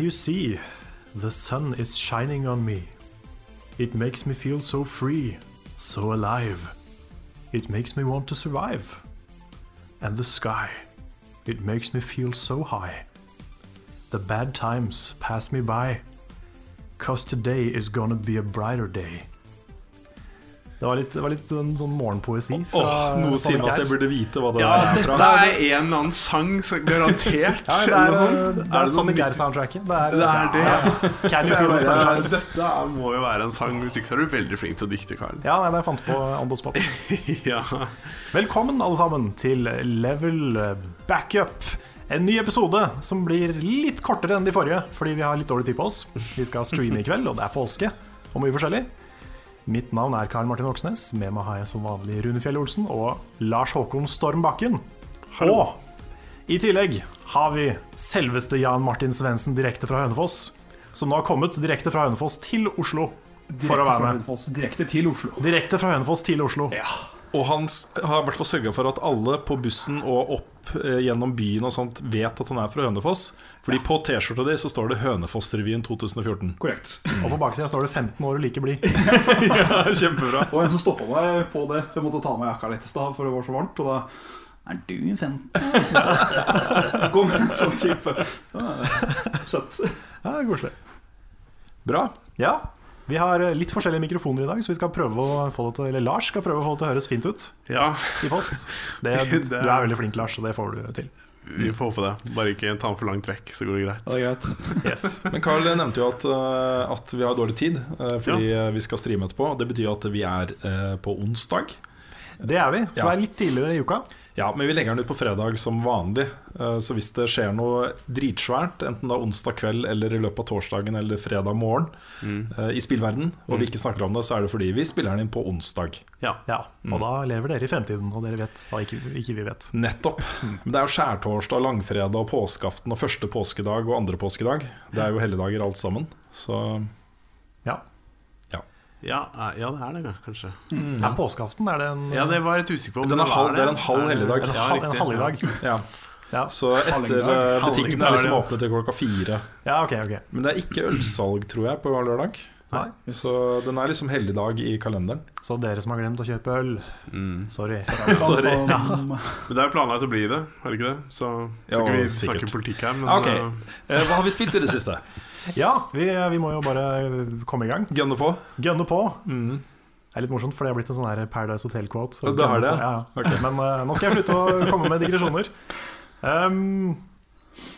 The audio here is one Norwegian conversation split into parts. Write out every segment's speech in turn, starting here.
Can you see? The sun is shining on me. It makes me feel so free, so alive. It makes me want to survive. And the sky, it makes me feel so high. The bad times pass me by. Cause today is gonna be a brighter day. Det var litt, det var litt sånn, sånn morgenpoesi. fra Åh, noe sier meg at jeg burde vite hva det Ja, er dette er en eller annen sang, så garantert. Ja, det er, noe det Er er det Sonic noe R-soundtracket. Det er, Det er det, ja. Can you feel the sunshine? Dette er- må jo være en sang. Hvis ikke så er du veldig flink til å dikte, Karl. Ja, nei, det jeg fant på on the spot. Ja. Velkommen alle sammen til Level Backup. En ny episode som blir litt kortere enn de forrige, fordi vi har litt dårlig tid på oss. Vi skal streame i kveld, og det er påske og mye forskjellig. Mitt navn er Karl Martin Oksnes. Med meg har jeg som vanlig Rune Fjell Olsen og Lars Håkon Storm Bakken. Og i tillegg har vi selveste Jan Martin Svendsen direkte fra Hønefoss, som nå har kommet direkte fra Hønefoss til Oslo for å være med. Direkte til Oslo. Direkte fra Hønefoss til Oslo. Og han har i hvert fall sørga for at alle på bussen og opp eh, gjennom byen og sånt vet at han er fra Hønefoss. Fordi på T-skjorta di så står det Hønefoss-revyen 2014. Korrekt. Og på baksida står det 15 år og like blid. Kjempebra. Og en som stoppa meg på det. Jeg måtte ta av meg jakka litt i stad, for det var så varmt. Og da Er du 15? Kom en sånn type. Ja, Søtt. Ja, koselig. Bra. Ja, vi har eh, litt forskjellige mikrofoner i dag, så vi skal prøve å få det til Eller Lars skal prøve å få det til å høres fint ut ja, i post. Det, du er- veldig flink, Lars, og det får du til. vi får håpe det. Bare ikke ta den for langt vekk, så går det greit. Ja, det er greit. Yes. Men Carl nevnte jo at, eh, at vi har dårlig tid eh, fordi ja. vi skal streame etterpå. Det betyr at vi er på onsdag. Det er vi, så Ja. det er litt tidligere i uka. Ja, Men vi legger den ut på fredag som vanlig. Eh, Så hvis det skjer noe dritsvært, enten da onsdag kveld eller i løpet av torsdagen eller fredag morgen mm. i spillverden, og vi ikke snakker om det, så er det fordi vi spiller den inn på onsdag. Ja. Ja, Og da lever dere i fremtiden, og dere vet hva ikke, ikke vi vet. Nettopp. Men det er jo skjærtorsdag, langfredag, og påskeaften og første påskedag og andre påskedag. Det er jo helligdager alt sammen. Så. Ja, eh, ja, det er det kanskje. Er påskeaften er det en, Ja, det var jeg litt usikker på. Den er halv- det er en halv helligdag. en, Ja, halv, en halvdag? ja. Ja. Så etter butikken eh, er liksom åpnet til klokka fire. ja, ok, ok. Men det er ikke ølsalg, tror jeg, på lørdag. Nei. Så den er liksom helligdag i kalenderen. Så dere som har glemt å kjøpe øl, Mm. sorry. Sorry. Men det er jo planlagt å bli det, er det ikke det? Så skal ikke vi snakke politikk her, men Ok. eh, Eh, hva har vi spilt i det siste? Ja, vi, vi må jo bare komme i gang. Gønne på? Gønne på. Mm. Det er litt morsomt, for det har blitt en sånn her Paradise Hotel-quote. så det har det? Ja, Okay. Men uh, nå skal jeg slutte å komme med digresjoner. Um,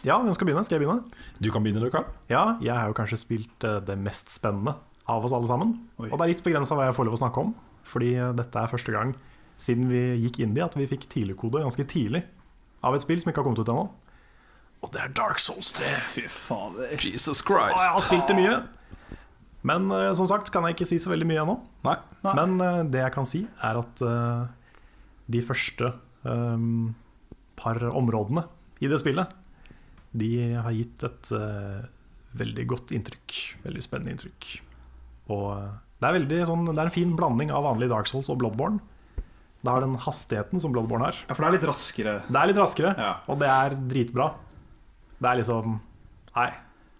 ja, hvem skal begynne? Skal jeg begynne? Du kan begynne, du, Karl. Ja, jeg har jo kanskje spilt uh, det mest spennende av oss alle sammen. Oi. Og det er litt begrensa hva jeg får lov å snakke om, fordi eh, dette er første gang siden vi gikk inn i at vi fikk tidligkode ganske tidlig av et spill som ikke har kommet ut ennå. Og det er Dark Souls 3. Fy fader. Jesus Og jeg Christ. har spilt det mye. Men uh, som sagt kan jeg ikke si så veldig mye ennå. Nei. Nei. Men uh, det jeg kan si, er at uh, de første um, par områdene i det spillet, de har gitt et veldig godt inntrykk. Veldig spennende inntrykk. Og det er, veldig, sånn, det er en fin blanding av vanlig Dark Souls og Bloodborne. Det har den hastigheten som Bloodborne har. Ja, for det er litt raskere. Det er litt raskere, Ja. og det er dritbra. Det er liksom Nei,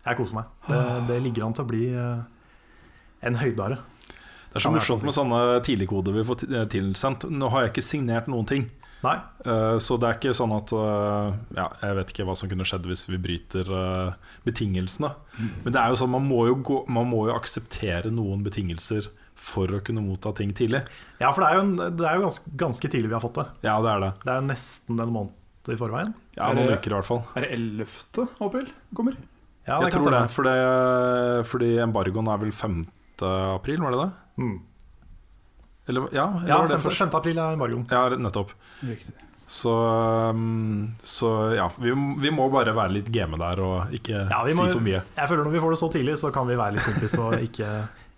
jeg koser meg. Det, det ligger an til å bli eh, en høydare. Det er så morsomt med sånne tidligkoder vi får eh, tilsendt. Nå har jeg ikke signert noen ting. Nei, Eh, Så det er ikke sånn at Ja, jeg vet ikke hva som kunne skjedd hvis vi bryter betingelsene. Men det er jo sånn, man må jo, gå, man må jo akseptere noen betingelser for å kunne motta ting tidlig. Ja, for det er jo, en, det er jo ganske, ganske tidlig vi har fått det. Ja, det er det. Det er jo nesten en måned i forveien. Ja, Noen uker i hvert fall. Er det 11. april kommer? Ja, Jeg tror det, for det, fordi embargoen er vel 5. april, var det det? Mm. Eller, ja, eller Ja, var det 5. 5. april er embargoen. Ja, nettopp. Riktig. Så, um, så ja, vi, vi må bare være litt game der og ikke Ja, må- si for mye. Jeg føler Når vi får det så tidlig, så kan vi være litt kompis og ikke,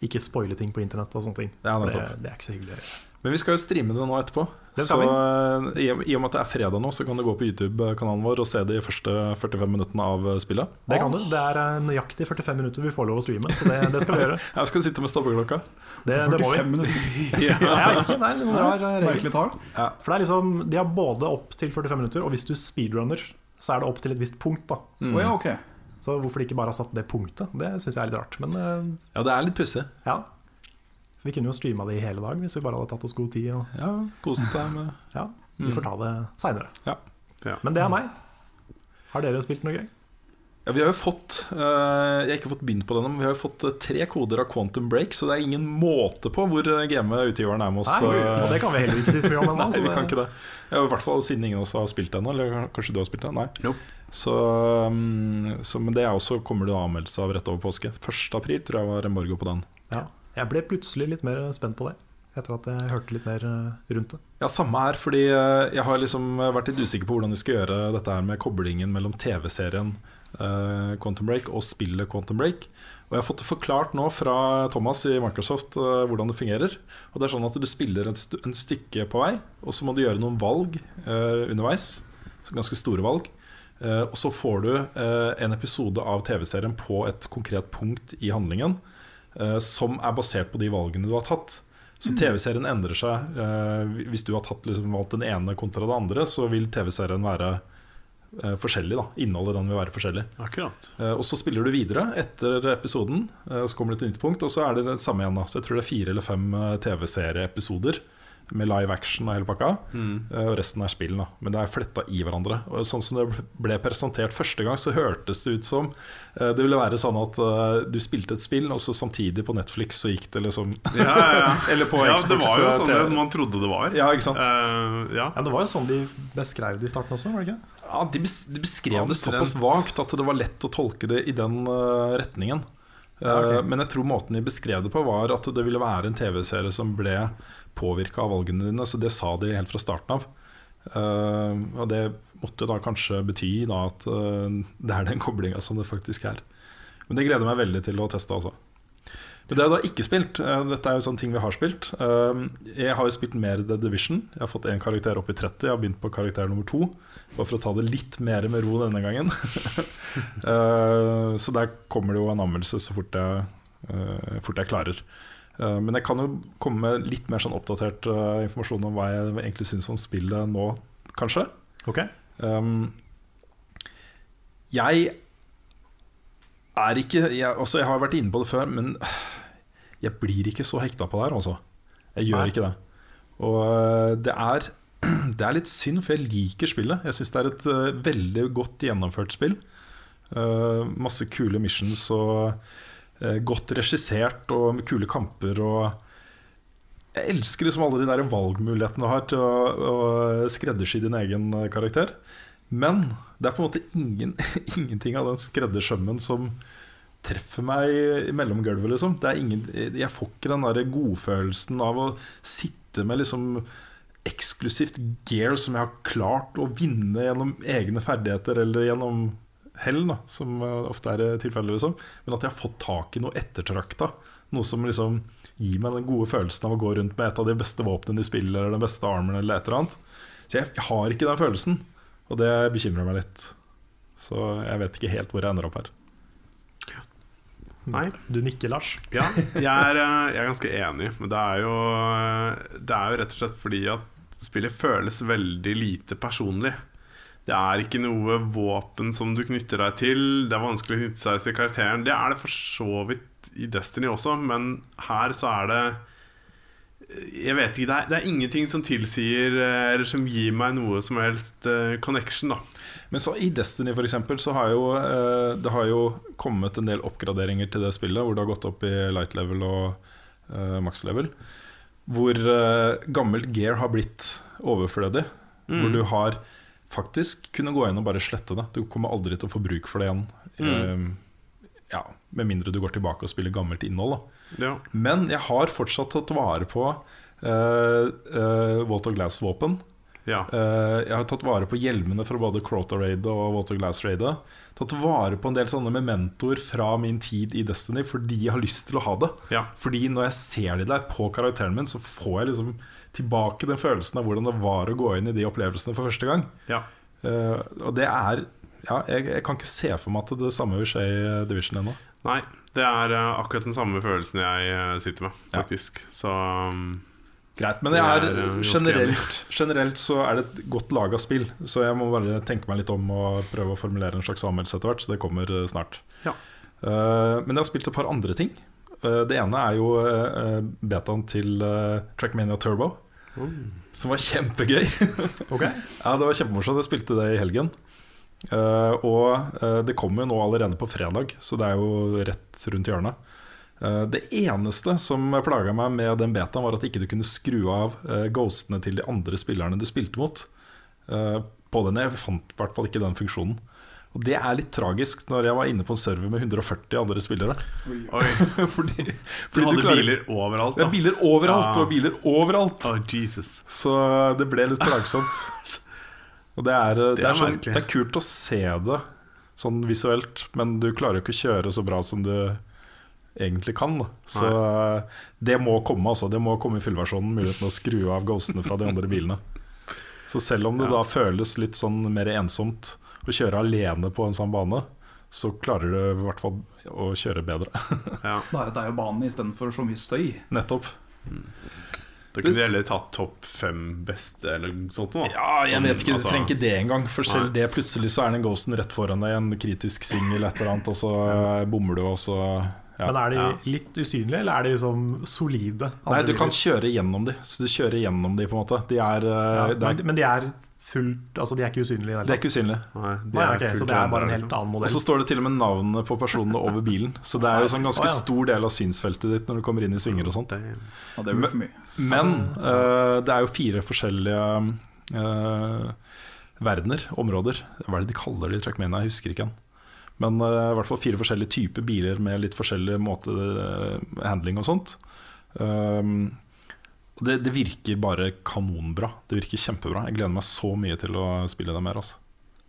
ikke spoile ting på internett. og sånne ting Ja, det, det er ikke så hyggelig. Men vi skal jo streame det nå etterpå. Det Så uh, i, i og med at det er fredag nå, så kan du gå på YouTube-kanalen vår og se de første 45 minuttene av uh, spillet. Det kan du. Det er eh, nøyaktig 45 minutter vi får lov å streame, så det, det skal vi gjøre. Jeg skal sitte med stoppeklokka. Det, det må vi. 45 minutter. Jeg vet ikke, det er noen rar eh, regel. Merkelig. For det er liksom, De har både opp til 45 minutter, og hvis du speedrunner, så er det opp til et visst punkt. da Å ja, okay. Så hvorfor de ikke bare har satt det punktet, det syns jeg er litt rart. Men eh, Ja, det er litt pussig. ja. Vi kunne jo streama det i hele dag hvis vi bare hadde tatt oss god tid. Og, Ja, Kost seg med ja, vi får ta det seinere. Ja. Ja. Men det er meg. Har dere spilt noe gøy? Ja, vi har jo fått eh, Jeg har ikke fått begynt på denne, men vi har jo fått eh, tre koder av Quantum Break, så det er ingen måte på hvor eh, game utgiveren er med oss. Nei, og det kan vi heller ikke si så mye om ennå. Nei, vi kan ikke det. I hvert fall siden ingen av oss har spilt den ennå. Eller kanskje du har spilt den? Nei. Nope. Så, um, så, men det er også kommer det anmeldelse av rett over påske. 1. april tror jeg var embargo på den. Ja. Jeg ble plutselig litt mer spent på det, etter at jeg hørte litt mer eh, rundt det. Ja, samme her, fordi eh, jeg har liksom vært litt usikker på hvordan de skal gjøre dette her med koblingen mellom TV-serien eh, Quantum Break og spillet Quantum Break. Og jeg har fått det forklart nå fra Thomas i Microsoft hvordan det fungerer. Og det er sånn at du spiller et st en stykke på vei, og så må du gjøre noen valg eh, underveis. Ganske store valg. Eh, og så får du eh, en episode av TV-serien på et konkret punkt i handlingen som er basert på de valgene du har tatt. Så TV-serien endrer seg. Eh, hvis du har tatt, liksom, valgt den ene kontra det andre, så vil TV-serien være eh, forskjellig. Da. Innholdet den vil være forskjellig. Akkurat. Eh, og så spiller du videre etter episoden, eh, så kommer det et nytt punkt, og så er det det samme igjen. Da. Så jeg tror det er fire eller fem eh, TV-serieepisoder med live action og hele pakka. Mm. Og resten er spill, da. Men det er fletta i hverandre. Og sånn som det ble presentert første gang, så hørtes det ut som eh, det ville være sånn at eh, du spilte et spill, og så samtidig på Netflix så gikk det liksom Ja, ja, ja. Eller på ja, Xbox. det var jo eh, sånn TV. det man trodde det var. Ja, ikke sant? Uh, ja. Ja, Det var jo sånn de beskrev det i starten også, var det ikke? Ja, de, bes de beskrev det såpass vagt at det var lett å tolke det i den uh, retningen. Ja, ok. Eh, men jeg tror måten de beskrev det på, var at det ville være en TV-serie som ble påvirka av valgene dine. Så det sa de helt fra starten av. Uh, og det måtte jo da kanskje bety da at uh, det er den koblinga som det faktisk er. Men det gleder jeg meg veldig til å teste, altså. Men det er da ikke spilt. Uh, Dette er jo sånne ting vi har spilt. Jeg har jo spilt mer The Division. Jeg har fått én karakter opp i 30. Jeg har begynt på karakter nummer to. Bare for å ta det litt mer med ro denne gangen. Så der kommer det jo en anmeldelse så fort jeg, fort jeg klarer. Eh, Men jeg kan jo komme med litt mer sånn oppdatert eh, informasjon om hva jeg egentlig syns om spillet nå, kanskje. Ok. Um, jeg er ikke jeg, altså jeg har vært inne på det før, men jeg blir ikke så hekta på det her, altså. Jeg gjør Nei. ikke det. Og uh, det er, det er litt synd, for jeg liker spillet. Jeg syns det er et veldig godt gjennomført spill. Uh, masse kule missions og godt regissert og med kule kamper og jeg elsker liksom alle de der valgmulighetene du har til å, å skreddersy din egen eh, karakter. Men det er på en måte ingen, ingenting av den skreddersømmen som treffer meg i mellomgulvet. Liksom. Ingen, jeg får ikke den der godfølelsen av å sitte med liksom eksklusivt gear som jeg har klart å vinne gjennom egne ferdigheter eller gjennom hell, da, som ofte er tilfellet. Liksom. Men at jeg har fått tak i noe ettertrakta. Noe som liksom gir meg den gode følelsen av å gå rundt med et av de beste våpnene de spiller, eller den beste armoren eller et eller annet. Så jeg, har ikke den følelsen, og det bekymrer meg litt. Så jeg vet ikke helt hvor jeg ender opp her. Nei. Du nikker, Lars. Ja, jeg er, jeg er ganske enig. Men det er, jo, det er jo rett og slett fordi at spillet føles veldig lite personlig. Det er ikke noe våpen som du knytter deg til. Det er vanskelig å knytte seg til karakteren. Det er det for så vidt i Destiny også, men her så er det Jeg vet ikke, det er, det er ingenting som tilsier eh, Eller som gir meg noe som helst eh, connection, da. Men så i Destiny for eksempel, så har jo eh, det har jo kommet en del oppgraderinger til det spillet, hvor det har gått opp i light level og uh, max level. Hvor gammelt gear har blitt overflødig. Hvor du har faktisk kunne gå inn og bare slette det. Du kommer aldri til å få bruk for det igjen. Eh, ja, Med mindre du går tilbake og spiller gammelt innhold. Ja. Men jeg har fortsatt tatt vare på uh, of Glass-våpen. ja. Eh, jeg har tatt vare på hjelmene fra både Crota Raid og Water Glass Raidet. Tatt vare på en del sånne mementoer fra min tid i Destiny fordi jeg har lyst til å ha det. Ja. Fordi når jeg ser de der på karakteren min, så får jeg liksom tilbake den følelsen av hvordan det var å gå inn i de opplevelsene for første gang. ja. Uh, og det er Ja, jeg, jeg kan ikke se for meg at det samme vil skje i eh, Division ennå. Nei, det er uh, akkurat den samme følelsen jeg uh, sitter med, Ja. faktisk. Så um, Greit, men er, er, generelt, generelt så er det et godt laga spill. Så jeg må bare tenke meg litt om og prøve å formulere en slags anmeldelse etter hvert. Så det kommer snart. Ja. Men jeg har spilt et par andre ting. Det ene er jo betaen til Trackmania Turbo, som var kjempegøy. Okay. Ja, det var kjempemorsomt. Jeg spilte det i helgen. Uh, og uh, det kommer jo nå allerede på fredag, så det er jo rett rundt hjørnet. Uh, det eneste som plaga meg med den betaen, var at ikke du kunne skru av ghostene til de andre spillerne du spilte mot. på den. Jeg fant i hvert fall ikke den funksjonen. Og det er litt tragisk når jeg var inne på en server med 140 andre spillere. Oi, fordi, du fordi hadde klarer- biler overalt, Det da. Ja, biler overalt, Ah. og biler overalt. Oh, Jesus. Så det ble litt plagsomt. Og det er, det, Det er er sånn, det er kult å se det sånn visuelt, men du klarer jo ikke å kjøre så bra som du egentlig kan. Da. Så det må komme, altså. Det må komme i fullversjonen, muligheten å skru av ghostene fra de andre bilene. Så selv om det Ja. da føles litt sånn mer ensomt å kjøre alene på en sånn bane, så klarer du i hvert fall å kjøre bedre. Ja. Da er det deg og banen istedenfor så mye støy. Nettopp. Da kunne de heller tatt topp fem beste, eller noe sånt. Da. Ja, jeg Sånn, vet ikke, altså- trenger ikke det engang. For selv Nei. det plutselig så er den ghosten rett foran deg i en kritisk sving eller et eller annet, og så bommer du, og så ja. Men er de Ja. litt usynlige, eller er de liksom solide? Nei, du kan kjøre gjennom de. Så du kjører gjennom de, på en måte. De er, eh, ja, det er, men, men de er fullt Altså, de er ikke usynlige? Eller? de er ikke usynlige. Nei, de Nei, okay, ok, så det er bare en helt annen modell. Og så står det til og med navnene på personene over bilen. Så det er jo sånn ganske ja. stor del av synsfeltet ditt når du kommer inn i svinger og sånt. Ja, det mye. Men uh, det er jo fire forskjellige uh, verdener, områder. Hva er det de kaller det i Trackmania? Jeg husker ikke. Men eh, i hvert fall fire forskjellige typer biler med litt forskjellig måte eh, handling og sånt. Um, det, det virker bare kanonbra. Det virker kjempebra. Jeg gleder meg så mye til å spille det mer. Altså.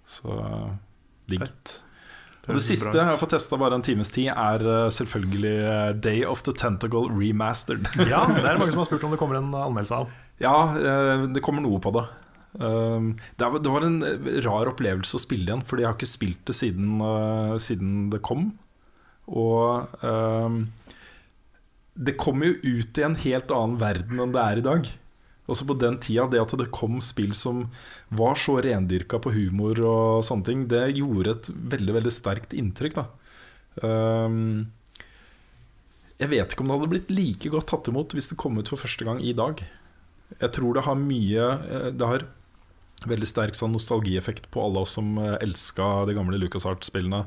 Så eh, digg. Og det høres siste bra jeg har fått testa bare en times tid, er eh, selvfølgelig eh, Day of the Tentacle remastered. Ja, det er mange som har spurt om det kommer en anmeldelse av. Ja, det kommer noe på det. Um, det, var, en rar opplevelse å spille igjen, Fordi jeg har ikke spilt det siden, siden det kom. Og um, det kommer jo ut i en helt annen verden enn det er i dag. Også på den tida, det at det kom spill som var så rendyrka på humor og sånne ting, det gjorde et veldig, veldig sterkt inntrykk, da. Um, jeg vet ikke om det hadde blitt like godt tatt imot hvis det kom ut for første gang i dag. Jeg tror det har mye eh, Det har veldig sterk sånn nostalgieffekt på alle oss som eh, elska de gamle LucasArt-spillene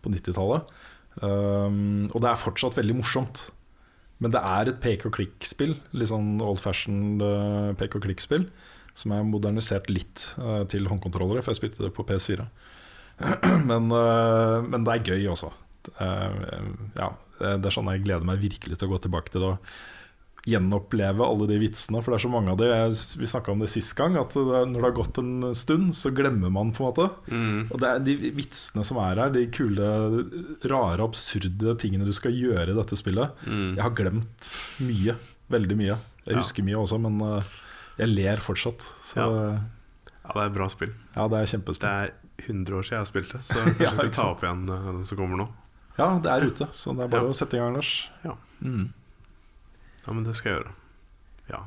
på 90-tallet. Um, og det er fortsatt veldig morsomt. Men det er et pek og klikk-spill. Litt sånn old fashioned uh, pek og klikk-spill. Som er modernisert litt uh, til håndkontrollere, for jeg spilte det på PS4. men, uh, men det er gøy også. Uh, ja, det er sånn jeg gleder meg virkelig til å gå tilbake til det. Gjenoppleve alle de vitsene, for det er så mange av de jeg- Vi snakka om det sist gang, at det, når det har gått en stund, så glemmer man på en måte. Mm. Og det er de vitsene som er her, de kule, rare, absurde tingene du skal gjøre i dette spillet. Mm. Jeg har glemt mye. Veldig mye. Jeg Ja. husker mye også, men eh, jeg ler fortsatt. Så Ja. Ja, det er et bra spill. ja, det er Det kjempespill. er 100 år siden jeg har spilt det, så kanskje Ja, jeg skal ikke ta opp igjen eh, den som kommer nå. Ja, det er ute, så det er bare Ja. å sette i gang, Lars. Ja. Mm. Ja, men det skal jeg gjøre. Ja.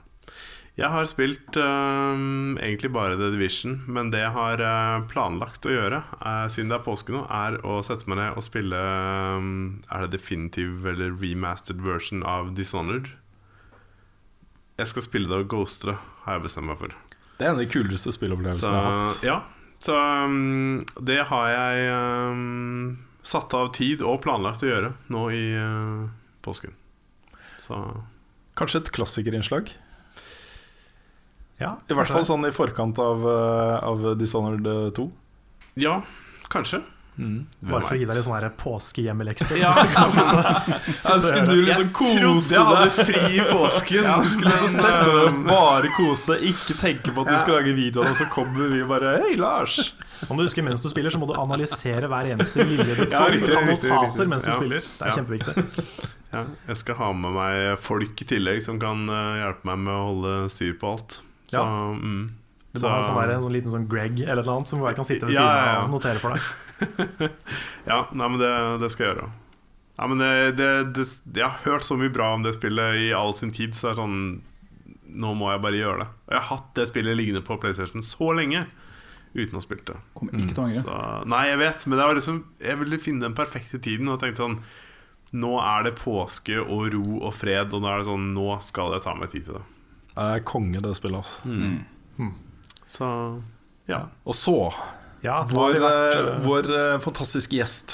Jeg har spilt øhm, egentlig bare The Division, men det jeg har øh, planlagt å gjøre, eh, siden det er påske nå, er å sette meg ned og spille øhm, Er det definitive eller remastered version av Dishonored? Jeg skal spille det og ghoste det, har jeg bestemt meg for. Det er en av de kuleste spillopplevelsene jeg har hatt. ja, så øhm, det har jeg satt av tid og planlagt å gjøre nå i øh, påsken. Så Kanskje et klassikerinnslag? Ja, I hvert fall sånn i forkant av, eh, av Dishonored 2. ja, kanskje. Mm. Bare for å gi deg litt sånn påskehjemmelekser. Ja, Så skulle du liksom kose jeg hadde fri i påsken. Ja, du skulle liksom sette deg bare kose deg, ikke tenke på at du skal lage videoer, og så kommer vi bare Hei, Lars! Om du husker mens du spiller, så må du analysere hver eneste lille Ja, detalj. Ta notater mens du Ja. spiller. Det er Ja. kjempeviktig. ja, jeg skal ha med meg folk i tillegg som kan øh, hjelpe meg med å holde styr på alt. Så, Ja. mm, Du må ha en sånn, der, en sånn liten sånn Greg eller et eller annet som bare kan sitte ved Ja, siden ja, ja. av og notere for deg. Ja, nei, men det, det skal jeg gjøre. Nei, men det, det, det, jeg har hørt så mye bra om det spillet i all sin tid, så det er sånn nå må jeg bare gjøre det. Og jeg har hatt det spillet liggende på PlayStation så lenge uten å ha spilt det. Kommer ikke til å angre. Så, nei, jeg vet, men det var liksom Jeg ville finne den perfekte tiden og tenkte sånn Nå er det påske og ro og fred, og nå er det sånn Nå skal jeg ta meg tid til det. Det er konge, det spillet. Altså. Så ja. Og så Ja, vår, vært, eh, eh, vår eh, fantastiske gjest.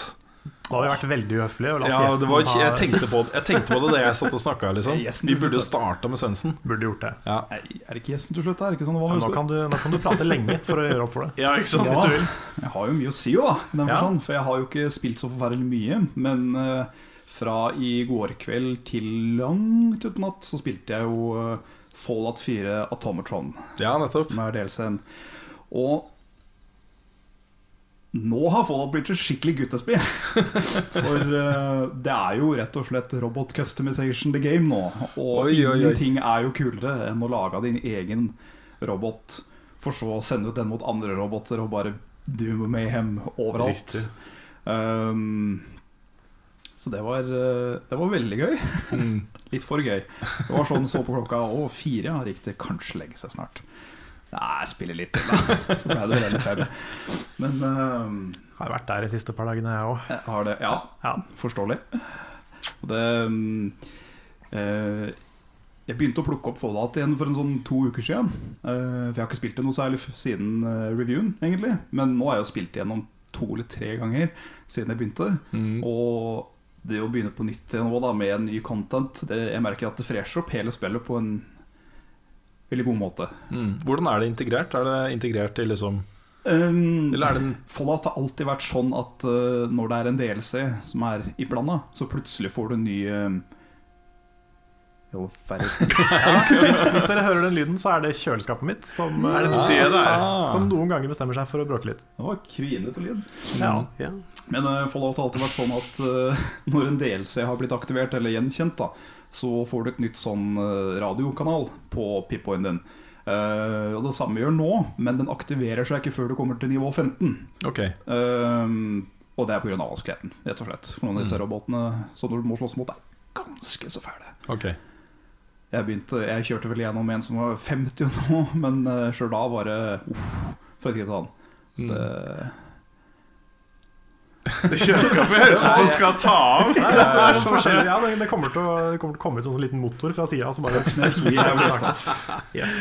da har vi vært veldig uhøflige. og latt Ja, det var, jeg, tenkte på, jeg tenkte på det da jeg satt og snakka. Liksom. Vi burde jo starta med Svendsen. Burde gjort det. Ja. Er det ikke gjesten til slutt? Er det ikke sånn det var? Ja, nå, kan du, nå kan du prate lenge for å gjøre opp for det. ja, ikke sant? Ja, Hvis du vil. jeg har jo mye å si jo da Ja. forstand, For jeg har jo ikke spilt så forferdelig mye Men uh, fra i går kveld til langt ut på natt Så spilte jeg jo eh, Fallout 4 Atomatron ja, nettopp. Som er DLC-en Og nå har Fallout blitt et skikkelig guttespill For uh, det er jo rett og slett Robot customization the game nå Og Oi, oi, oi. ingenting er jo kulere enn å lage din egen robot For så å sende ut den mot andre roboter Og bare doom mayhem overalt. Um, så det var, eh, det var veldig gøy. Mm. Litt for gøy. Det var sånn så på klokka Å, fire, ja, riktig. Kanskje legge seg snart. Nei, jeg spiller litt til, da. Så ble det vel fem. Men uh, Jeg har vært der de siste par dagene, jeg òg. har det Ja, Ja. forståelig. Og det eh, Jeg begynte å plukke opp Fallout igjen for en sånn to uker siden. Uh, for jeg har ikke spilt det noe særlig siden uh, reviewen, egentlig. Men nå har jeg jo spilt det gjennom to eller tre ganger siden jeg begynte. Mm. Og det å begynne på nytt nå da, med ny content det, Jeg merker at det fresher opp hele spillet på en veldig god måte. Mm. Hvordan er det integrert? Er det integrert i liksom Um, Eller er det en Fallout har alltid vært sånn at uh, når det er en DLC som er iblanda, så plutselig får du en ny um, Jo, færre Hvis, hvis dere hører den lyden, så er det kjøleskapet mitt som, Er det eh, det det som noen ganger bestemmer seg for å bråke litt. Det var kvinete lyd. Ja. Ja. Men uh, Fallout har alltid vært sånn at uh, når en DLC har blitt aktivert eller gjenkjent, da, så får du et nytt sånn uh, radiokanal på Pip-Boyen din. Uh, og Det samme gjør nå, men den aktiverer seg ikke før du kommer til nivå 15. Ok. Uh, og det er pga. vanskeligheten, rett og slett. For noen av disse robotene som du må slåss mot, er ganske så fæle. ok Jeg, begynte, jeg kjørte vel gjennom en som var 50 nå, men uh, sjøl da var det uff, fra tid til annen. Mm. Det, Det kjøleskapet høres ut som det skal ta av. Nei, det er så forskjellig. Ja, det, det, kommer til å, det kommer til å komme ut en sånn liten motor fra sida som bare yes.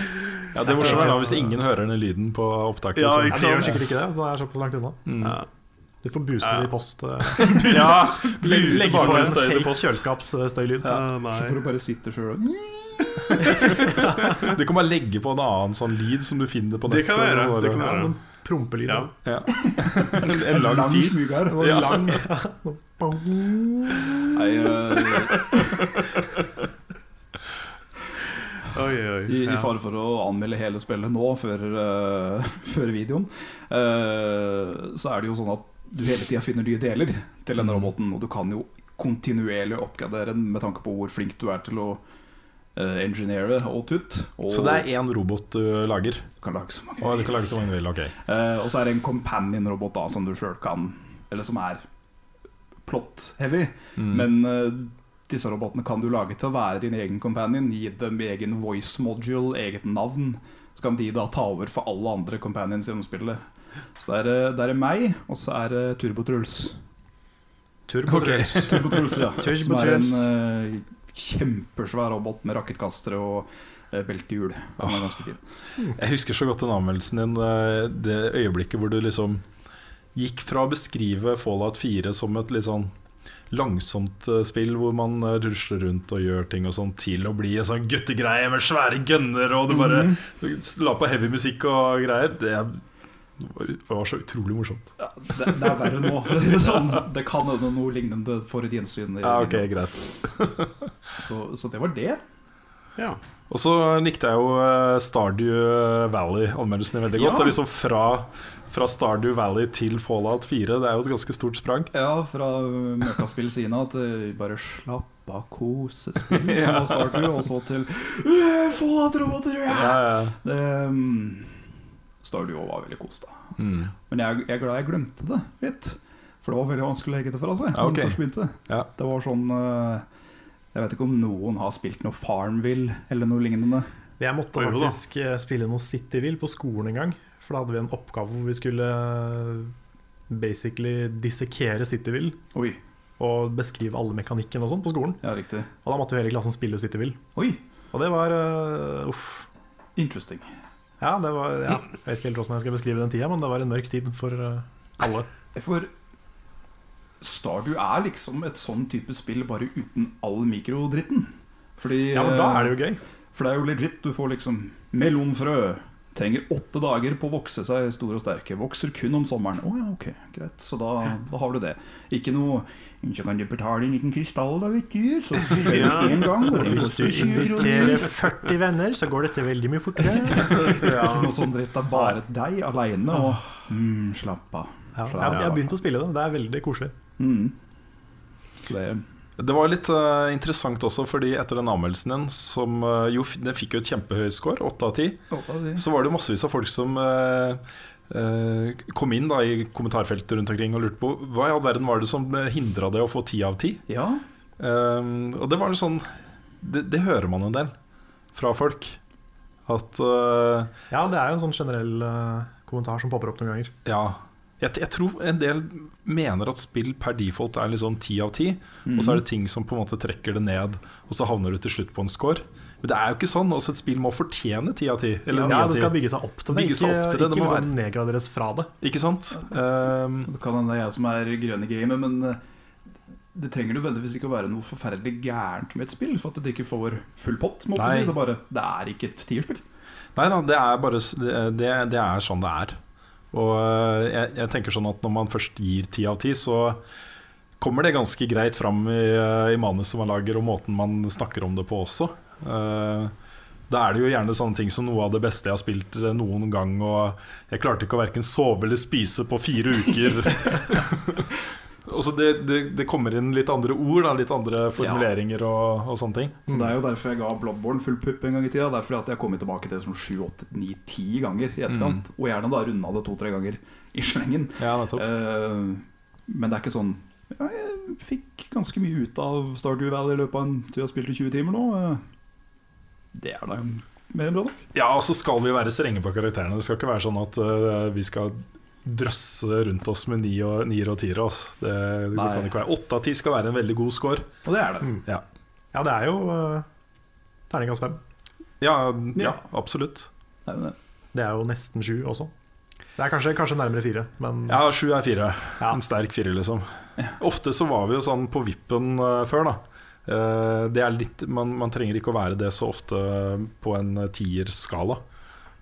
Ja, Det morsomme er da hvis ingen hører den lyden på opptaket. Ja, så- ja, det de gjør sikkert ikke det, så det er såpass langt unna. Mm. Ja. Du får booste Ja. det i post. eh, Ja, Legge Legge på på en en fake post. kjøleskapsstøylyd. Ja, så får du bare sitte sjøl og Du kan bare legge på en annen sånn lyd som du finner på Det kan jeg gjøre, det kan jeg gjøre. Prompelyd. Ja. Ja. En lang lang fis. smygar. Ja. lang Nei, uh, Oi, oi. I, I fare for å anmelde hele spillet nå, før, uh, før videoen, uh, så er det jo sånn at du hele tida finner nye deler til denne Mm. roboten. Og du kan jo kontinuerlig oppgradere den med tanke på hvor flink du er til å uh, engineere og tut. Og Så det er én robot du lager? du kan lage så mange Og du kan lage som man vil? Ok. uh, og så er det en companion-robot da som du sjøl kan Eller som er plot-heavy. Mm. Men uh, disse robotene kan du lage til å være din egen companion. Gi dem egen voice module, eget navn. Så kan de da ta over for alle andre companions gjennom spillet. Så det er, eh, det er meg, og så er det Turbo-Truls. Turbotruls. Turbo-Truls, ja. Som er en eh, kjempesvær robot med rakettkastere og uh, beltehjul. Den er ganske fin. Jeg husker så godt den anmeldelsen din, eh, det øyeblikket hvor du liksom gikk fra å beskrive Fallout 4 som et litt sånn langsomt eh, spill hvor man eh, rusler rundt og gjør ting og sånn, til å bli en sånn guttegreie med svære gønner og du bare du la på heavy musikk og greier. Det er- det var så utrolig morsomt. Ja, det, det er verre nå. for sånn. det kan hende noe lignende får et gjensyn. Ja, ok, greit. så, så det var det. Ja. Og så likte jeg jo eh, Stardew Valley-anmeldelsen din veldig godt. Ja. Det er liksom fra, fra Stardew Valley til Fallout 4. Det er jo et ganske stort sprang. Ja, fra møkkaspill Sina til bare slapp av, kosespill, som Ja. og så til «Øh, Fallout-roboter! Ja, Ja. ja. Det, um, Stardew var veldig kos, da. Mm. Men jeg, jeg er glad jeg glemte det litt. For det var veldig vanskelig å legge det fra seg. Ja, okay. det først begynte. Ja. Det var sånn eh, Jeg vet ikke om noen har spilt noe Farmville eller noe lignende. Jeg måtte Oi, jo da. faktisk eh, spille noe Cityville på skolen en gang. For da hadde vi en oppgave hvor vi skulle eh, basically dissekere Cityville. Oi, Og beskrive alle mekanikken og sånn på skolen. ja, riktig. Og da måtte jo hele klassen spille Cityville. Oi, Og det var uh, uff. interesting. Ja, det var ja, Jeg vet ikke helt hvordan jeg skal beskrive den tida, men det var en mørk tid for eh, alle. For Stardew er liksom et sånn type spill bare uten all mikrodritten. Fordi Ja, for da er det jo gøy. For det er jo legit. Du får liksom melonfrø. Trenger åtte dager på å vokse seg store og sterke. Vokser kun om sommeren. Å ja, ok, greit. Så da, da har du det. Ikke noe Så kan du betale en liten krystall, da, vet du. Så spiller du Ja. en gang. Hvis du koster 20 kroner. inviterer 40 venner, så går dette veldig mye fortere. ja. noe sånn dritt. Det er bare deg aleine og mm, slapp av. Ja, jeg, jeg har begynt å spille det. Det er veldig koselig. Mm. Så det Det var litt uh, interessant også, fordi etter den anmeldelsen din, som uh, jo den fikk jo et kjempehøy score, 8 av 10, så var det massevis av folk som uh, kom inn da i kommentarfeltet rundt omkring og lurte på hva i all verden var det som hindra det å få 10 av 10. Ja. Og det var jo sånn det, det hører man en del fra folk. At Ja, det er jo en sånn generell kommentar som popper opp noen ganger. Ja. Jeg, jeg tror en del mener at spill per default er liksom 10 av 10. Og så er det ting som på en måte trekker det ned, og så havner du til slutt på en score. Men det er jo ikke sånn. Også et spill må fortjene 10 av 10. Eller 9 Ja, det 10. skal bygge seg opp til det, ikke, opp til det, det ikke det liksom nedgraderes fra det. Ikke sant? Um, Det kan hende det er jeg som er grønn i gamet, men eh, det trenger nødvendigvis ikke å være noe forferdelig gærent med et spill for at det ikke får full pott. Må si. det, er bare, det er ikke et tierspill. Nei da, det er bare det, det, det er sånn det er. Og øh, jeg, jeg tenker sånn at når man først gir ti av ti, så kommer det ganske greit fram i, øh, i manuset man lager, og måten man snakker om det på også. Uh, da er det jo gjerne sånne ting som noe av det beste jeg har spilt eh, noen gang, og jeg klarte ikke å verken sove eller spise på fire uker. Og så det, det, det kommer inn litt andre ord, da, litt andre formuleringer og, og sånne ting. Så Det er jo derfor jeg ga Bloodborne full pupp en gang i tida. Det er fordi at jeg har kommet tilbake til det sånn 7, 8, 9, 10 ganger i etterkant. Og gjerne da runda det to-tre ganger i slengen. Ja. Eh, men det er ikke sånn ja, Jeg fikk ganske mye ut av Stardew Valley i løpet av en tur jeg har spilt i 20 timer nå. Eh, det er da mer enn bra nok. Ja, og så skal vi være strenge på karakterene. Det skal ikke være sånn at uh, vi skal drøsse rundt oss med ni og, nier og tiere. Det, det kan ikke være Åtte av ti skal være en veldig god score. Og det er det. Ja, Ja, det er jo uh, terningkast fem. ja, ja Ja. absolutt. Det er det. Det er jo nesten sju også. Det er kanskje, kanskje nærmere fire, men Ja, sju er fire. Ja. En sterk fire, liksom. Ofte så var vi jo sånn på vippen uh, før, da. Uh, det er litt, man, man trenger ikke å være det så ofte på en tierskala. tierskala.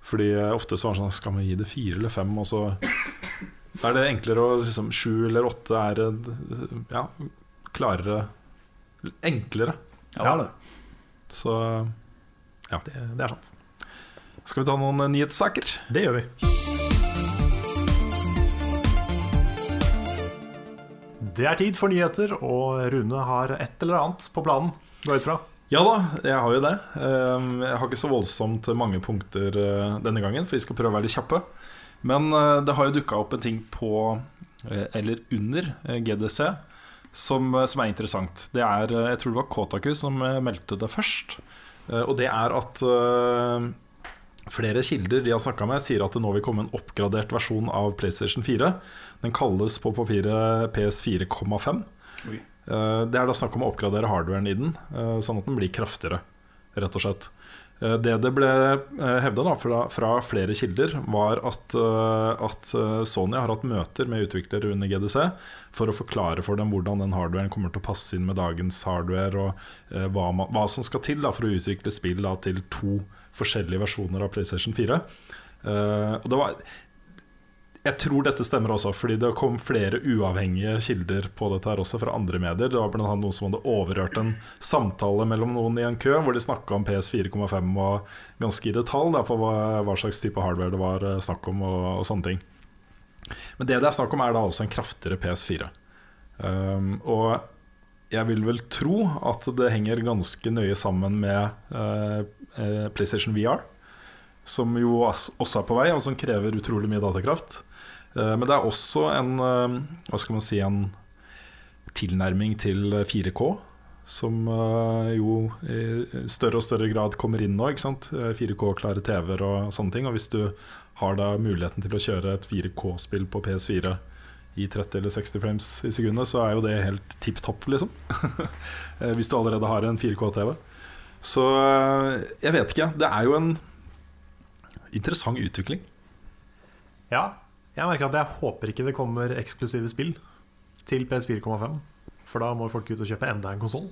Fordi eh, ofte så er det sånn Skal man gi det fire eller fem? Og så er det enklere å liksom, Sju eller åtte er ja, klarere Enklere. Ja, det Så ja, det, det er sant. skal vi ta noen eh, nyhetssaker. Det gjør vi. Det er tid for nyheter, og Rune har et eller annet på planen. Gå ut fra. Ja da, jeg har jo det. Eh, Jeg har ikke så voldsomt mange punkter eh, denne gangen, for vi skal prøve å være litt kjappe. Men eh, det har jo dukka opp en ting på, eh, eller under, GDC som, som er interessant. Det er, Jeg tror det var Kotaku som meldte det først. Og det er at flere kilder de har snakka med, sier at det nå vil komme en oppgradert versjon av PlayStation 4. Den kalles på papiret PS4,5. Eh, Det er da snakk om å oppgradere hardwaren i den, eh, sånn at den blir kraftigere, rett og slett. Eh, Det det ble hevda fra, fra flere kilder, var at, at Sony har hatt møter med utviklere under GDC for å forklare for dem hvordan den hardwaren kommer til å passe inn med dagens hardware, og hva, man, hva som skal til da, for å utvikle spill da, til to forskjellige versjoner av PlayStation 4. Uh, det var jeg tror dette stemmer også, fordi det kom flere uavhengige kilder på dette her også fra andre medier. Det var annet noen som hadde overhørt en samtale mellom noen i en kø, hvor de snakka om PS4,5 og ganske i detalj da, på hva, hva slags type hardware det var eh, snakk om, og, og sånne ting. Men det det er snakk om, er da altså en kraftigere PS4. Um, og jeg vil vel tro at det henger ganske nøye sammen med eh, PlayStation VR, som jo også er på vei, og som krever utrolig mye datakraft. Eh, Men det er også en eh, Hva skal man si En tilnærming til 4K som eh, jo i større og større grad kommer inn nå. ikke sant? 4K-klare TV-er og sånne ting. Og hvis du har da muligheten til å kjøre et 4K-spill på PS4 i 30 eller 60 frames i sekundet, så er jo det helt tipp topp, liksom. Hvis du allerede har en 4K-TV. Så jeg vet ikke. Det er jo en interessant utvikling. Ja, jeg merker at jeg håper ikke det kommer eksklusive spill til PS4,5. For da må folk ut og kjøpe enda en konsoll.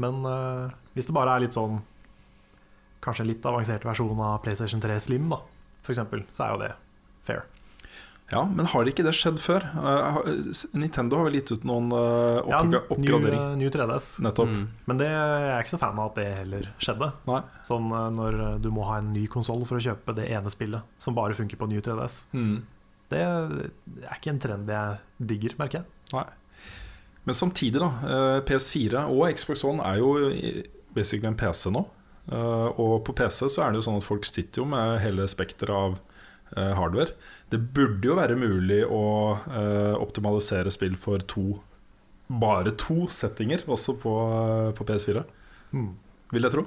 Men uh, hvis det bare er litt sånn Kanskje en litt avansert versjon av PlayStation 3 Slim, da, eksempel, så er jo det fair. Ja, men har ikke det skjedd før? Uh, Nintendo har vel gitt ut noen eh, Ja, oppgra- new, oppgradering? eh, new 3DS. Nettopp. Mm. Men det jeg er ikke så fan av at det heller skjedde. Nei. Sånn eh, når eh, du må ha en ny konsoll for å kjøpe det ene spillet som bare funker på new 3DS. Mm. Det er ikke en trend jeg digger, merker jeg. Nei. Men samtidig, da. eh, PS4 og Xbox One er jo basically en PC nå. Eh, Og på PC så er det jo sånn at folk sitter jo med hele spekteret av eh, hardware. Det burde jo være mulig å uh, optimalisere spill for to bare to settinger, også på, eh, på PS4. Mm. Vil jeg tro.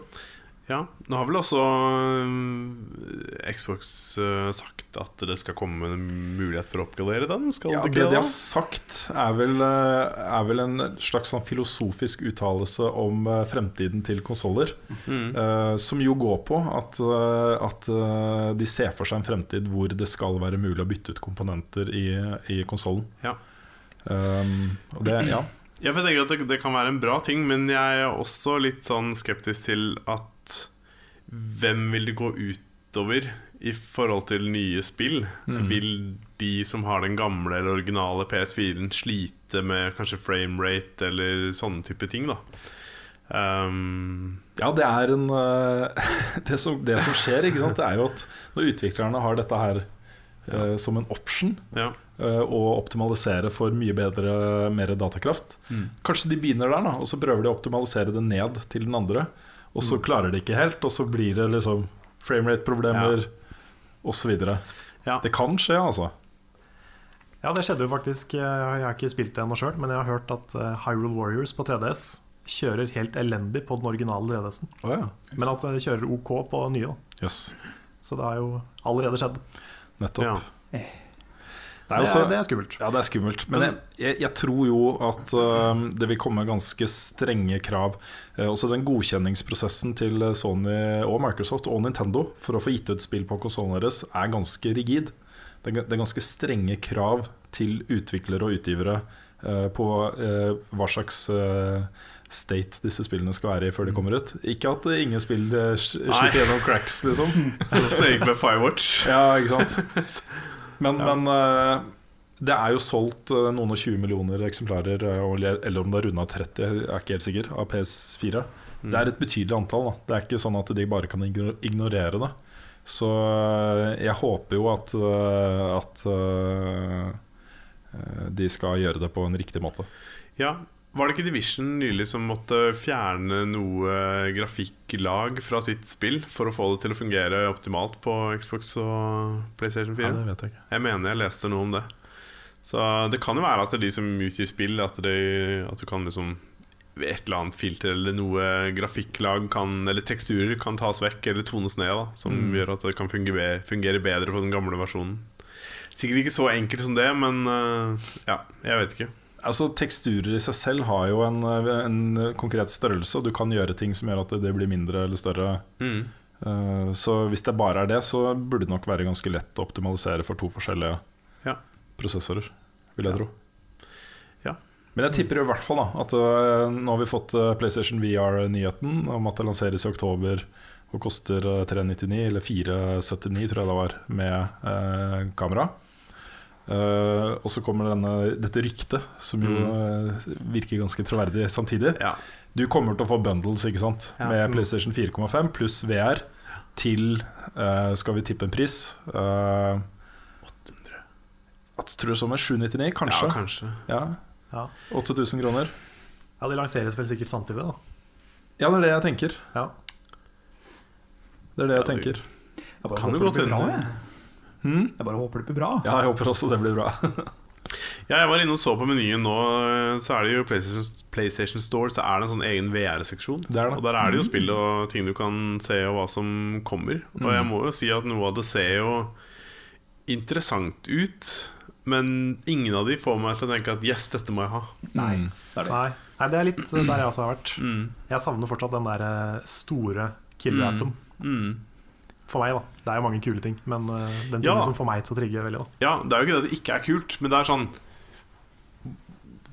Ja, Nå har vel også øh, Xbox øh, sagt at det skal komme en mulighet for å oppgradere den? Skal Ja, det det de har sagt, er vel, eh, er vel en slags sånn filosofisk uttalelse om eh, fremtiden til konsoller. Mm. Eh, som jo går på at, eh, at eh, de ser for seg en fremtid hvor det skal være mulig å bytte ut komponenter i, i konsollen. Ja. Um, og det, ja. Jeg tenker at det, det kan være en bra ting, men jeg er også litt sånn skeptisk til at hvem vil det gå utover i forhold til nye spill? Mm. Vil de som har den gamle eller originale PS4-en slite med kanskje framerate eller sånne type ting, da? Um, ja, det er en eh, det, som, det som skjer, ikke sant, det er jo at når utviklerne har dette her uh, som en option ja. eh, å optimalisere for mye bedre, mer datakraft Mm. Kanskje de begynner der, da, og så prøver de å optimalisere det ned til den andre. Og så klarer de ikke helt, og så blir det liksom framerate-problemer osv. Ja. Det kan skje, altså. Ja, det skjedde jo faktisk. Jeg jeg har ikke spilt det ennå sjøl, men jeg har hørt at eh, Hyrule Warriors på 3DS kjører helt elendig på den originale 3DS-en. Oh, ja. Men at det kjører OK på nye. Yes. Så det har jo allerede skjedd. Nettopp. Ja. Så er, det, også- det er skummelt. Ja, det er skummelt. Men jeg, jeg, jeg tror jo at uh, det vil komme ganske strenge krav. Uh, også den godkjenningsprosessen til Sony og Microsoft og Nintendo for å få gitt ut spill på konsollen deres er ganske rigid. Det er, det er ganske strenge krav til utviklere og utgivere uh, på eh, hva slags state disse spillene skal være i før de kommer ut. Ikke at ingen spill slipper gjennom cracks, liksom. Så Snake med Firewatch. Ja, ikke sant Men, men eh, det er jo solgt eh, noen og 20 millioner eksemplarer eh, eller om det er runda 30, jeg er ikke helt sikker Av PS4 Mm. Det er et betydelig antall da. Det er ikke sånn at de bare kan ignorere det Så jeg håper jo at At De skal gjøre det på en riktig måte Ja, Var det ikke Division nylig som måtte fjerne noe grafikklag fra sitt spill for å få det til å fungere optimalt på Xbox og PlayStation 4? Ja, det vet jeg ikke Jeg mener jeg leste noe om det. Så det kan jo være at det er de som utgir spill, at, de, at du kan liksom ved et eller annet filter eller noe grafikklag kan, eller teksturer kan tas vekk eller tones ned, da, som Mm. gjør at det kan fungere, fungere bedre på den gamle versjonen. Sikkert ikke så enkelt som det, men øh, ja, jeg vet ikke. Altså Teksturer i seg selv har jo en, en konkret størrelse Og du kan gjøre ting som gjør at det blir mindre eller større Mm. Eh, Så hvis det bare er det, så burde det nok være ganske lett å optimalisere for to forskjellige Ja. prosessorer, vil jeg tro. Ja. Men jeg tipper i hvert fall da at eh, nå har vi fått eh, PlayStation VR-nyheten om at det lanseres i oktober og koster eh, 399 eller 479, tror jeg det var, med eh, kamera. Eh, og så kommer denne, dette ryktet, som jo eh, virker ganske troverdig samtidig. Ja. Du kommer til å få bundles ikke sant? Ja. med PlayStation 4,5 pluss VR til uh, Skal vi tippe en pris? Uh, 800. at, tror du som er 799, kanskje? Ja, kanskje. Ja, Ja. 8000 kroner. ja, de lanseres vel sikkert samtidig, da. Ja, det er det jeg tenker. Ja. Det er det Ja, jeg det- tenker. Jeg det Kan jo godt hende. Jeg. Hmm? Jeg bare håper det blir bra. Ja, jeg håper også det blir bra. Ja, jeg var inne og så på menyen nå. Så er det jo PlayStation, PlayStation Store Så er det en sånn egen VR-seksjon. Er. Og der er det jo spill og ting du kan se, og hva som kommer. Og jeg må jo si at noe av det ser jo interessant ut. Men ingen av de får meg til å tenke at yes, dette må jeg ha. Nei, Mm. det er det. Nei. Nei, det er litt der jeg også har vært. Mm. Jeg savner fortsatt den der eh, store killer-appen. Mm. For meg, da. Det er jo mange kule ting, men uh, den Ja. som får meg til å trigge veldig, da. Ja, det er jo ikke det at det ikke er kult, men det er sånn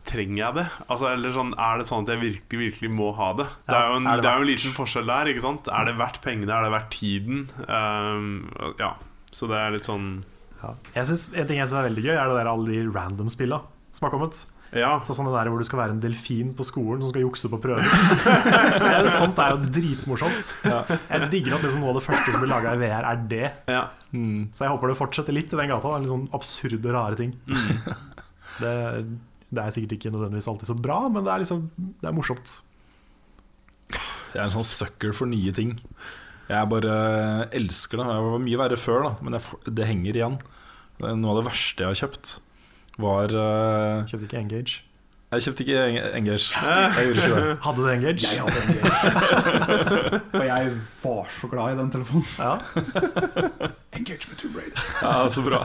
Trenger jeg det? Altså, eller sånn, er det sånn at jeg virkelig virkelig må ha det? Det er jo en, er det det er jo en liten forskjell der. ikke sant? Er det verdt pengene? Er det verdt tiden? Um, ja, Så det er litt sånn Ja. Jeg synes, en ting jeg syns er veldig gøy, er det der alle de random spilla som har kommet. Ja. Så sånn det der hvor du skal være en delfin på skolen som skal jukse på prøver. Det- Sånt er jo dritmorsomt. Jeg digger at liksom noe av det første som blir laga i VR, er det. ja. Mm. Så jeg håper det fortsetter litt i den gata. Det er Litt sånn absurde, rare ting. Det, det er sikkert ikke nødvendigvis alltid så bra, men det er liksom Det er morsomt. Jeg er en sånn sucker for nye ting. Jeg bare elsker det. Jeg var mye verre før, da men jeg, det henger igjen. Det er Noe av det verste jeg har kjøpt, var uh, Kjøpte ikke Engage. Jeg kjøpte ikke Eng- Engage. Jeg gjorde ikke det. Hadde du Engage? Jeg hadde Engage. Og jeg var så glad i den telefonen. Ja. Engage med Tomb Raider. Ja, så bra.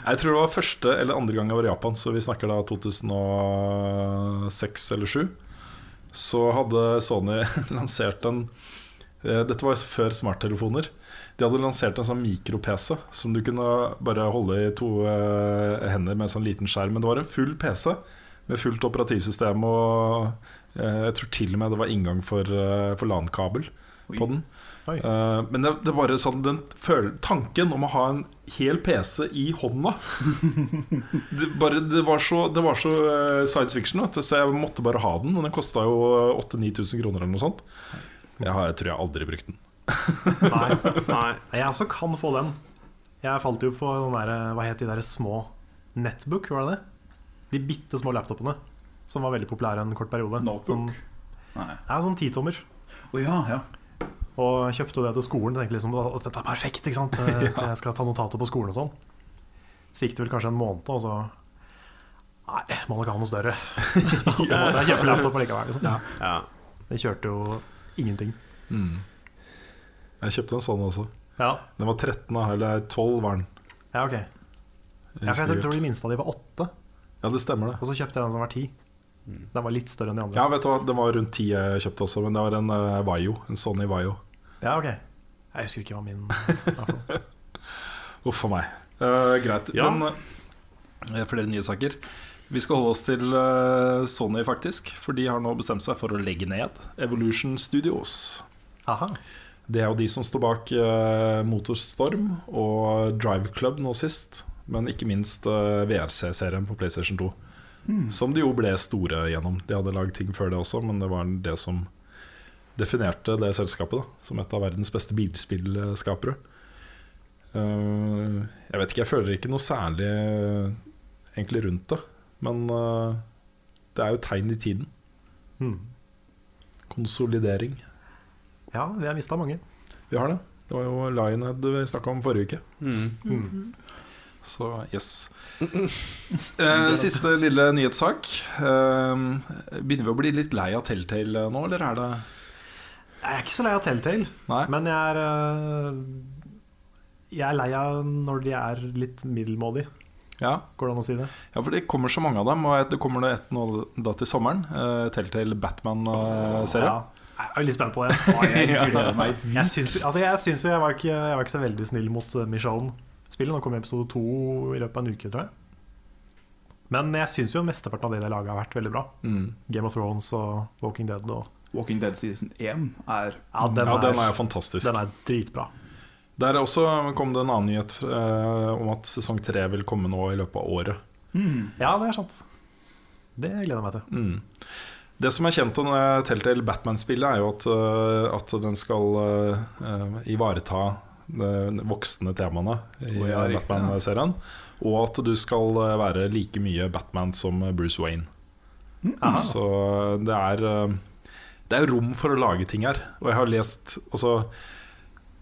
Jeg tror det var første eller andre gang jeg var i Japan, så vi snakker da 2006 eller 2007. Så hadde Sony lansert en eh, Dette var før smarttelefoner. De hadde lansert en sånn mikro-PC som du kunne bare holde i to uh, hender med en sånn liten skjerm. Men det var en full PC med fullt operativsystem og uh, jeg tror til og med det var inngang for, uh, for LAN-kabel på den. Eh, men det, det bare sånn den tanken om å ha en hel PC i hånda det, bare, det var så, det var så science fiction, vet så jeg måtte bare ha den. Og den kosta jo 8000-9000 kroner eller noe sånt. Jeg, har, jeg tror jeg aldri brukte den. Nei. Nei. Jeg også kan få den. Jeg falt jo på den der, hva het de der små Netbook, var det det? De bitte små laptopene som var veldig populære en kort periode. Notebook? Sånn, Nei. ja, sånn titommer. Oh, ja, ja. Og kjøpte det til skolen. Tenkte liksom at dette er perfekt. ikke sant? Jeg skal ta notater på skolen og sånn. Så gikk det vel kanskje en måned, og så Nei, må nok ha noe større. Og så måtte jeg kjøpe laptop likevel. Liksom. Ja. Det kjørte jo ingenting. Mm. Jeg kjøpte en sånn også. Ja, Den var 13, da, eller 12 var den. ja ok. Jeg Ja, for jeg tror de minste av de var 8. Ja, det stemmer, det. og så kjøpte jeg den som var 10. Den var litt større enn de andre. Ja, vet du hva, Den var rundt 10 jeg kjøpte også, men det var en uh, Vaio. En Sony Vaio. Ja, ok. Jeg husker ikke hva min var. Uff a meg. Uh, greit. Ja. Men uh, flere nye saker. Vi skal holde oss til uh, Sony, faktisk. For de har nå bestemt seg for å legge ned Evolution Studios. Aha. Det er jo de som står bak eh, Motorstorm og Drive Club nå sist. Men ikke minst eh, VRC-serien på PlayStation 2. Som de jo ble store gjennom. De hadde lagd ting før det også, men det var det som definerte det selskapet da, som et av verdens beste bilspillskapere. Uh, jeg vet ikke, jeg føler ikke noe særlig uh, egentlig rundt det. Men uh, det er jo tegn i tiden. Mm. Konsolidering. Ja, vi har mista mange. Vi har det. Det var jo Lionhead vi snakka om forrige uke. Mm. Mm. Så yes. Eh, Siste lille nyhetssak. Eh, begynner vi å bli litt lei av Telltale nå, eller er det Jeg er ikke så lei av Telltale, Nei? men jeg er øh, Jeg er lei av når de er litt middelmådige. Ja. Går det an å si det? ja, for det kommer så mange av dem. Og det kommer det et nå da til sommeren. Eh, Telltale Batman-serie. Ja. Jeg er litt spent på det. Jeg gleder meg Jeg syns, altså jeg, syns jo jeg, var ikke, jeg var ikke så veldig snill mot uh, Michonne-spillet. Nå kommer episode to i løpet av en uke, tror jeg. Men jeg syns jo mesteparten av det de laga, har vært veldig bra. Mm. Game of Thrones og Walking Dead. Og, Walking Dead season 1 er ja, den, Ja, er, den er fantastisk. den er dritbra. Der også kom det en annen nyhet eh, om at sesong tre vil komme nå i løpet av året. Ja, det er sant. Det gleder jeg meg til. Mm. Det som er kjent om eh, Telltale Batman-spillet, er jo at, eh, at den skal eh, eh, ivareta de voksne temaene i oh, ja, Batman-serien. Og at du skal eh, være like mye Batman som Bruce Wayne. Mm. Så det er eh, Det er rom for å lage ting her. Og jeg har lest også,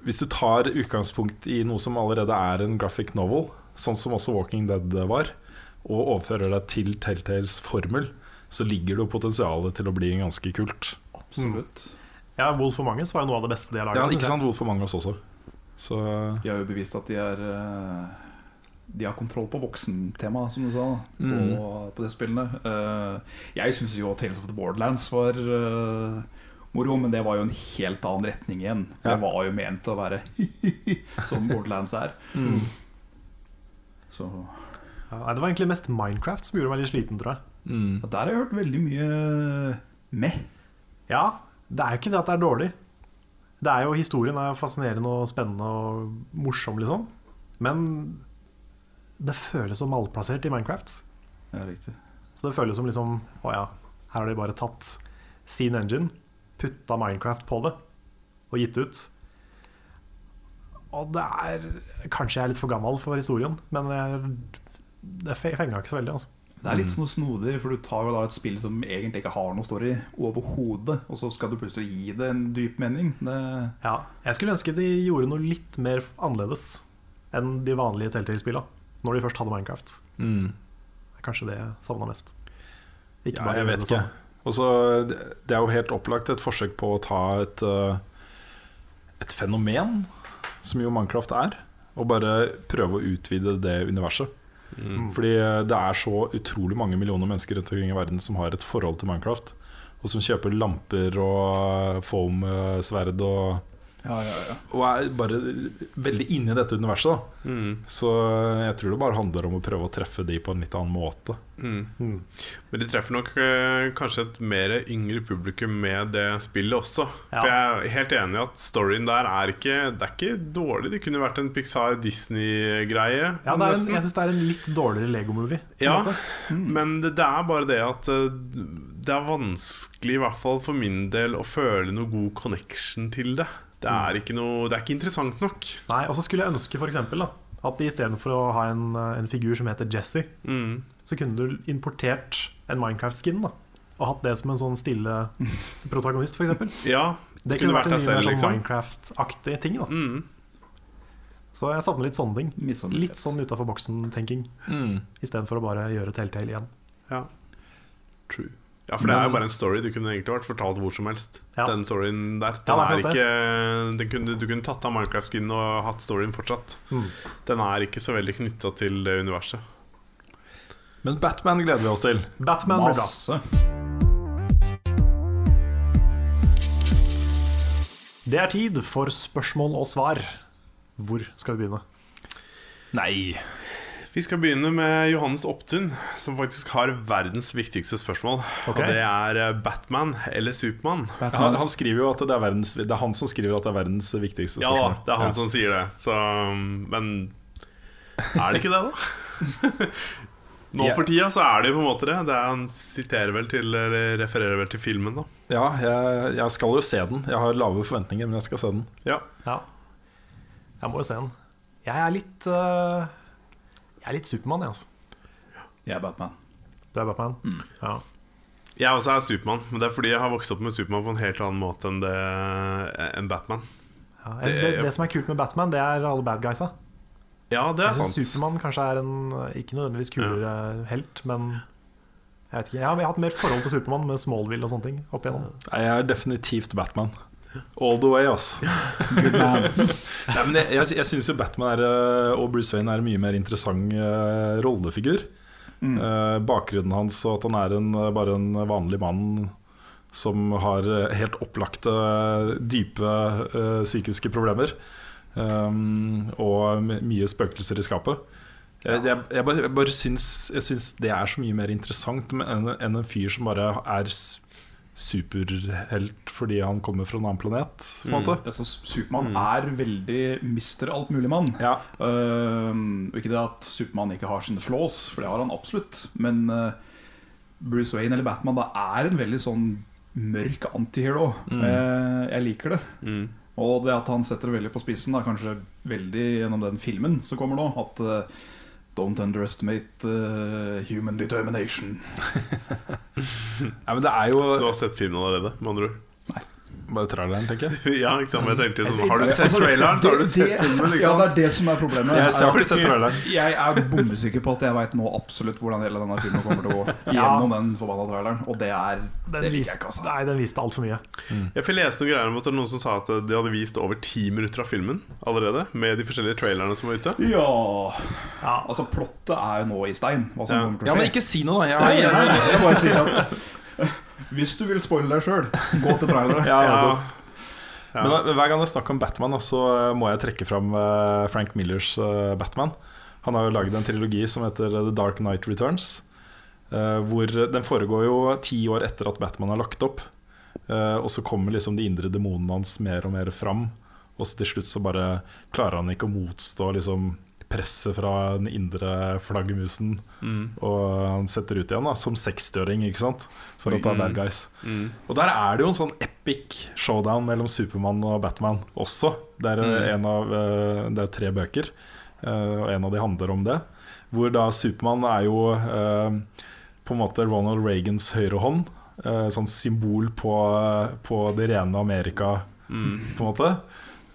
Hvis du tar utgangspunkt i noe som allerede er en graphic novel, sånn som også Walking Dead var, og overfører det til Telltales formel, så ligger det jo potensialet til å bli ganske kult. Absolutt. Ja, Wolf for Us var jo noe av det beste de har laga. Ja, ikke sant? Hvorfor mange av også. Så De har jo bevist at de er eh, De har kontroll på voksentemaet, som du sa, på, Mm. på de spillene. Eh, jeg syns jo Tales of the Borderlands var eh, moro, men det var jo en helt annen retning igjen. Ja. Det var jo ment å være som Borderlands er. mm. Så Ja, det var egentlig mest Minecraft som gjorde meg litt sliten, tror jeg. Mm. der har jeg hørt veldig mye med. Ja, det er jo ikke det at det er dårlig. Det er jo Historien er fascinerende og spennende og morsom, liksom. Men det føles så malplassert i Minecraft. Ja, riktig. Så det føles som liksom Å ja, her har de bare tatt sin engine, putta Minecraft på det og gitt ut. Og det er Kanskje jeg er litt for gammel for historien, men jeg, det fe- fenga ikke så veldig, altså. Det er litt sånn snodig, for du tar jo da et spill som egentlig ikke har noe story overhodet, og så skal du plutselig gi det en dyp mening. Det, Ja, jeg skulle ønske de gjorde noe litt mer annerledes enn de vanlige Telltale-spillene. Når de først hadde Minecraft. Mm. Det er kanskje det jeg savna mest. Ikke Ja, jeg vet det ikke. Det det er jo helt opplagt et forsøk på å ta et, eh, et fenomen, som jo Minecraft er, og bare prøve å utvide det universet. Mm. Fordi eh, det er så utrolig mange millioner mennesker rundt omkring i verden som har et forhold til Minecraft. Og som kjøper lamper og foam-sverd og, ja, ja, ja. og er bare veldig inne i dette universet. Da. Mm. Så jeg tror det bare handler om å prøve å treffe de på en litt annen måte. Mm. Mm. Men de treffer nok eh, kanskje et mer yngre publikum med det spillet også. Ja. For jeg er helt enig i at storyen der er ikke Det er ikke dårlig. Det kunne vært en Pixar-Disney-greie. Ja, det er en, jeg syns det er en litt dårligere Lego-movie. Ja, måte. men det, det er bare det at eh, det er vanskelig, i hvert fall for min del, å føle noe god connection til det. Det er ikke, noe, det er ikke interessant nok. Nei, Og så skulle jeg ønske for eksempel, da, at de istedenfor å ha en, en figur som heter Jesse, Mm. så kunne du importert en Minecraft-skin. da Og hatt det som en sånn stille protagonist, f.eks. Ja, Det kunne vært en mye mer sånn liksom. Minecraft-aktig ting. da Mm. Så jeg savner litt sånne ting. Litt sånn utafor boksen-tenking, Mm. istedenfor å bare gjøre Telltale igjen. Ja. True. Ja, for det er jo bare en story. Du kunne egentlig vært fortalt hvor som helst. Ja. Den storyen der. Den Ja, ikke, den kunne, du kunne tatt av Minecraft-skin og hatt storyen fortsatt. Mm. Den er ikke så veldig knytta til det universet. Men Batman gleder vi oss til. Batman. Masse. Det er tid for spørsmål og svar. Hvor skal vi begynne? Nei. Vi skal begynne med Johannes Opptun, som faktisk har verdens viktigste spørsmål. Okay. Og det er eh, Batman eller Supermann. Han, han skriver jo at det er, verdens, det er han som skriver at det er verdens viktigste spørsmål. Ja det er han som sier det. Så, um, men er det ikke det, da? Nå for tida så er det jo på en måte det. det er, han siterer vel til, eller refererer vel til filmen, da. Ja, jeg, jeg skal jo se den. Jeg har lave forventninger, men jeg skal se den. Ja. Ja. Jeg må jo se den. Jeg er litt øh, Jeg er litt Supermann, jeg, altså. Jeg er Batman. Du er Batman? Ja. Jeg også er Supermann, men det er fordi jeg har vokst opp med Supermann på en helt annen måte enn, det, enn Batman. Ja, jeg det, Det- det som er kult med Batman, det er alle bad guysa. Ja, det er Jeg sant. Supermann kanskje er en ikke nødvendigvis kulere helt, men jeg vet ikke. Jeg har, jeg har hatt mer forhold til Supermann med Smallville og sånne ting opp igjennom. Jeg er definitivt Batman. All the way, ass. Nei, men jeg jeg, jeg syns jo Batman er, eh, og Bruce Wayne er en mye mer interessant eh, rollefigur. Eh, bakgrunnen hans og at han er en, eh, bare en vanlig mann som har eh, helt opplagte, dype eh, psykiske problemer. Um, og my- mye spøkelser i skapet. Jeg, jeg, jeg, bare, jeg bare syns, jeg syns det er så mye mer interessant enn enn en fyr som bare er s- superhelt fordi han kommer fra en annen planet. På en måte. Ja, Supermann er veldig mister altmuligmann. Ja, Uh, ikke det at Supermann ikke har sine flaws, for det har han absolutt. Men uh, Bruce Wayne eller Batman da er en veldig sånn mørk antihero. Eh, jeg liker det. Mm. Og det at han setter det veldig på spissen, da, kanskje veldig gjennom den filmen som kommer nå, at eh, Don't underestimate uh, human determination. Nei, men det er jo Du har sett filmen allerede, med andre ord? Bare traileren, tenker jeg. Ja, ikke sant? Men jeg tenkte sånn, Har du sett Altså, traileren, så har du sett filmen. filmen, Ja, liksom. det er det som er problemet. Jeg, jeg har ikke sett traileren. Jeg er bombesikker på at jeg veit nå absolutt hvordan hele denne filmen kommer til å gå. Gjennom den forbanna traileren. Og det er Den Det liker jeg viste, ikke, altså. nei, den viste altfor mye. Jeg fikk lest noen greier om at det er noen som sa at de hadde vist over ti minutter av filmen allerede. Med de forskjellige trailerne som var ute. Ja Ja. Altså, plottet er jo nå i stein. Hva som Ja. kommer til å Ja, men ikke si noe, da. Jeg, jeg sier at Hvis du vil spoile deg sjøl, gå til trailere. Ja. Ja. Ja. Men da, hver gang det er snakk om Batman, så eh, må jeg trekke fram eh, Frank Millers eh, Batman. Han har jo laget en trilogi som heter The Dark Knight Returns. eh, hvor Den foregår jo ti år etter at Batman har lagt opp. Eh, og så kommer liksom de indre demonene hans mer og mer fram. Og så til slutt så bare klarer han ikke å motstå liksom presset fra den indre flaggermusen. Mm. Og han setter ut igjen da som 60-åring ikke sant for å ta Mm. bad guys. Mm. Og der er det jo en sånn epic showdown mellom Supermann og Batman også. Det er, Mm. en av, eh, det er tre bøker, eh, og en av de handler om det. Hvor da Supermann er jo eh, på en måte Ronald Reagans høyre hånd. Sånn symbol på, på det rene Amerika, Mm. på en måte.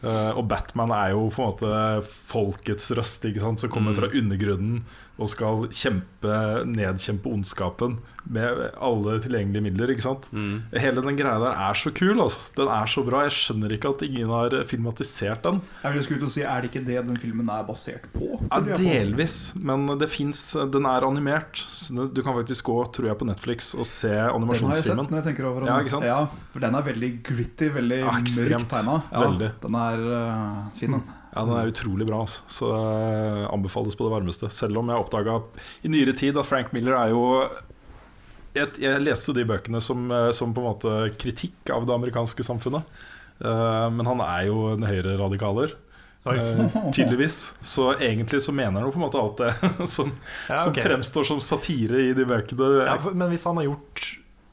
Eh, og Batman er jo på en måte folkets røst, ikke sant? som kommer Mm. fra undergrunnen og skal kjempe, nedkjempe ondskapen med alle tilgjengelige midler. ikke sant? Mm. Hele den greia der er så kul. Altså. Den er så bra. Jeg skjønner ikke at ingen har filmatisert den. Jeg vil skulle til å si, Er det ikke det den filmen er basert på? Ja, delvis, men det fins Den er animert. Så du kan faktisk gå tror jeg, på Netflix og se animasjonsfilmen. Den har jeg sett når jeg tenker over den. Ja, ikke sant? Ja, for den er veldig gritty, veldig Ja, mørkt tegna. Ja, Veldig. Den er uh, fin, den. Ja, Den er utrolig bra, altså. så uh, anbefales på det varmeste. Selv om jeg oppdaga i nyere tid at Frank Miller er jo Jeg, jeg leste de bøkene som, eh, som på en måte kritikk av det amerikanske samfunnet. Uh, men han er jo en høyreradikaler. Uh, tydeligvis. Så egentlig så mener han jo på en måte alt det som, Ja, som fremstår som satire i de bøkene. Ja, for- men hvis han har gjort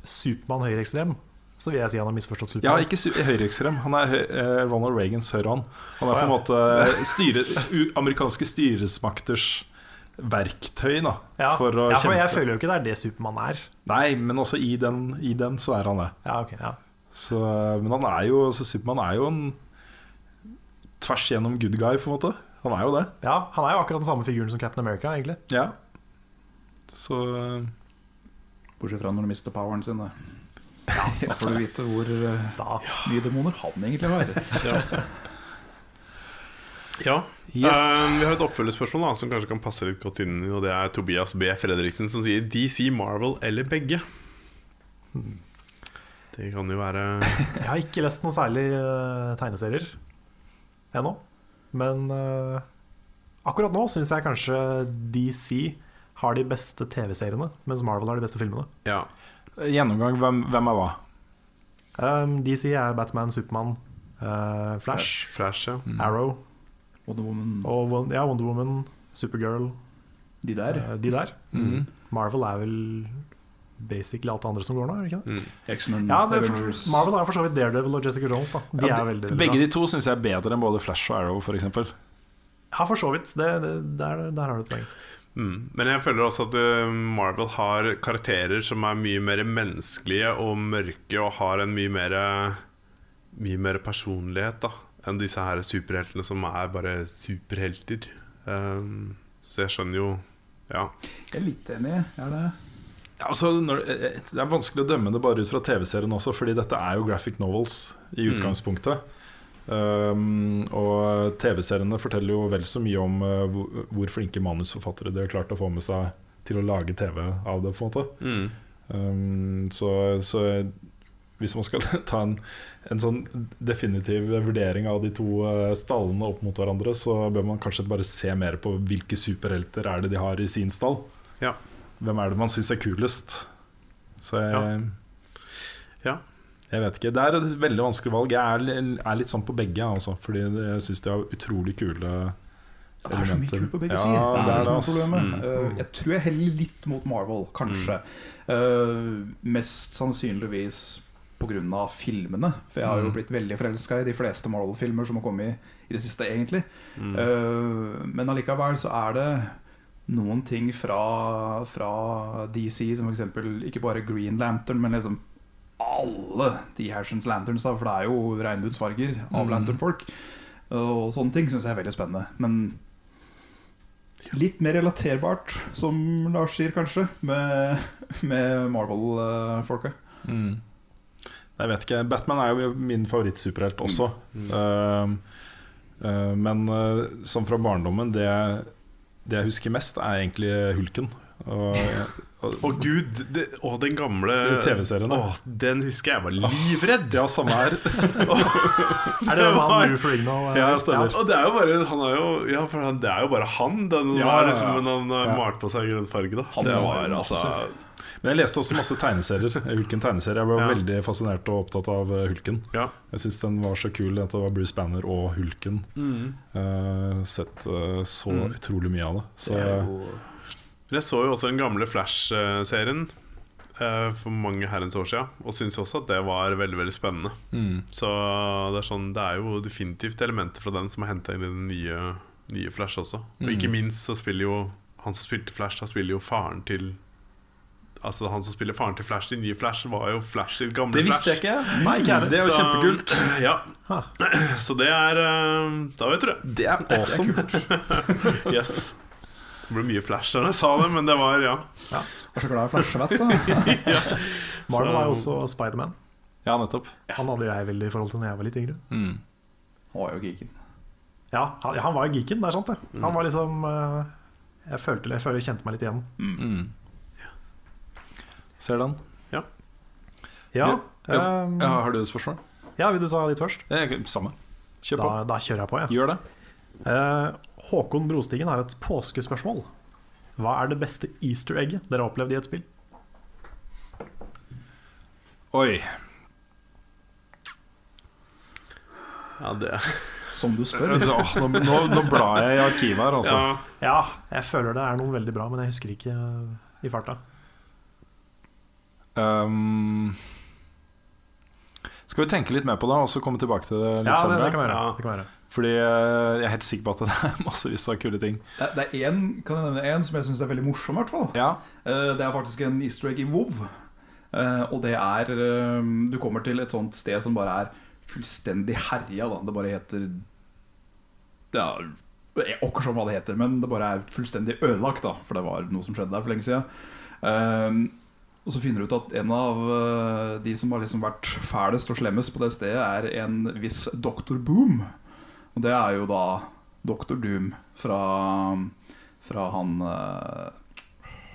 Supermann høyreekstrem, så vil jeg si han har misforstått Ja, ikke høyreekstrem. Han er Ronald Reagans høyrehånd. Han er på en måte styre, amerikanske styresmakters verktøy da, Ja, for å ja, for jeg kjempe. føler jo ikke det er det Supermann er. Nei, men også i den, i den så er han det. Ja, ok, ja. Så, men han er jo så Supermann er jo en tvers gjennom good guy, på en måte. Han er jo det. ja, Han er jo akkurat den samme figuren som Captain America, egentlig. Ja. Så Bortsett fra når du mister poweren sin. Da, da får du vite hvor uh, mye demoner han egentlig var. Ja. Yes. Eh, vi har et oppfølgespørsmål da som kanskje kan passe litt godt inn. Og det er Tobias B. Fredriksen som sier DC, Marvel eller begge. Det kan jo være Jeg har ikke lest noe særlig uh, tegneserier ennå. Men uh, akkurat nå syns jeg kanskje DC har de beste TV-seriene, mens Marvel har de beste filmene. Ja. Gjennomgang. Hvem, hvem er hva? Um, DC er Batman, Supermann, eh, Flash, Flash, ja. Arrow Wonder Woman, og ja, Wonder Woman, Supergirl. de der. eh, de der. Mm. Marvel er vel basically alt det andre som går nå, er det ikke det? Mm. X-Men, Ja, det er Avengers. Marvel er for så vidt Daredevil og Jessica Jones. da De Ja, er veldig, veldig Begge bra. de to syns jeg er bedre enn både Flash og Arrow, f.eks. Ja, for så vidt. Det, det, der, der har du et poeng. Mm. Men jeg føler også at eh, Marvel har karakterer som er mye mer menneskelige og mørke og har en mye mer Mye mer personlighet da enn disse her superheltene som er bare superhelter. Um, så jeg skjønner jo Ja. Jeg er litt enig. Er det. Ja, altså, når, eh, det er vanskelig å dømme det bare ut fra TV-serien også, fordi dette er jo graphic novels i Mm. utgangspunktet. Um, og TV-seriene forteller jo vel så mye om uh, hvor, hvor flinke manusforfattere de har klart å få med seg til å lage TV av det. på en måte Mm. um, så, så hvis man skal ta en, en sånn definitiv vurdering av de to eh, stallene opp mot hverandre, så bør man kanskje bare se mer på hvilke superhelter er det de har i sin stall. Ja. Hvem er det man syns er kulest? Så jeg, Ja. jeg vet ikke. Det er et veldig vanskelig valg. Jeg er, er litt sånn på begge, altså, fordi jeg syns de har utrolig kule Det er så mye kult på begge Ja, sider. Det er det er det som er det, problemet. Mm. Eh, jeg tror jeg heller litt mot Marvel, kanskje. Eh, mest sannsynligvis pga. filmene. For jeg har jo Mm. blitt veldig forelska i de fleste Marvel-filmer som har kommet i, i det siste, egentlig. Mm. Uh, men allikevel så er det noen ting fra, fra DC, som f.eks. ikke bare Green Lantern, men liksom alle de Harrisons Lanterns, da, for det er jo regnbudsfarger av lanternfolk. Og sånne ting syns jeg er veldig spennende. Men litt mer relaterbart, som Lars sier, kanskje, med, med Marvel-folka. Mm. Jeg vet ikke. Batman er jo min favorittsuperhelt også. Uh, uh, men uh, som fra barndommen, det, det jeg husker mest, er egentlig Hulken. Og, og, og gud, det, og den gamle TV-serien, Den husker jeg var livredd. ja, samme her. Er det han var- Lou Ferrigno? Ja, stemmer. Ja, og det er jo bare Han er jo Ja, for han, det er jo bare han, den som Ja, har liksom ja. Han malt på seg grønn farge, da. Han det var var altså Men jeg leste også masse tegneserier. Hulken tegneserie Jeg var Ja. veldig fascinert og opptatt av eh, Hulken. Ja. Jeg syns den var så kul at det var Bruce Banner og Hulken. Uh, sett uh, så Mm. utrolig mye av det. Så Det Jeg så jo også den gamle Flash-serien uh, for mange herrens år siden, og syns også at det var veldig veldig spennende. mm. Så det er, sånn, det er jo definitivt elementer fra den som er henta inn i den nye, nye Flash også. Og Mm. ikke minst så spiller jo han som spilte Flash, han spiller jo faren til Altså Han som spiller faren til Flash, i nye Flash, var jo Flash sitt gamle Flash. Det visste jeg ikke. Nei, Det er jo Så- kjempekult. Ja. Så det er eh, Da vet du det. Det er awesome. Yes. Det ble mye Flash da jeg sa det, men det var ja. Jeg er så glad i Flash flasjevett, da. Marvel Så- er jo også Spiderman. Ja, nettopp. Han hadde jeg veldig i forhold til da jeg var litt yngre. Mm. Han var jo geeken. Ja, han, han var jo geeken, det er sant det. Han var liksom eh, Jeg følte jeg følte jeg kjente meg litt igjen. Mm. Ser den. Ja, Ja, ehm, Ja, har du et spørsmål? ja vil du ta ditt først? Eh, Samme. Kjør på. Da, da kjører jeg på, jeg. Gjør det. Eh, Håkon Brostigen har et påskespørsmål. Hva er det beste easter egget dere har opplevd i et spill? Oi. ja det. Som du spør. Åh, nå, nå, nå blar jeg i arkivet her, altså. Ja. Ja, jeg føler det er noen veldig bra, men jeg husker ikke eh, i farta. Um, skal vi tenke litt mer på det, og så komme tilbake til det litt Ja, senere? det kan være. Ja. Det kan være. Fordi eh, jeg er helt sikker på at det er massevis av kule ting. Det, det er en, kan jeg nevne en som jeg syns er veldig morsom, i hvert fall. Ja, Eh, Det er faktisk en easter egg i WoW. Eh, Og det er eh, Du kommer til et sånt sted som bare er fullstendig herja. Da. Det bare heter Ja, jeg som hva det heter, men det bare er fullstendig ødelagt. Da, for det var noe som skjedde der for lenge siden. Og så finner du ut at en av eh, de som har liksom vært fælest og slemmest på det stedet, er en viss Dr. Boom. Og det er jo da Dr. Doom fra, fra han uh,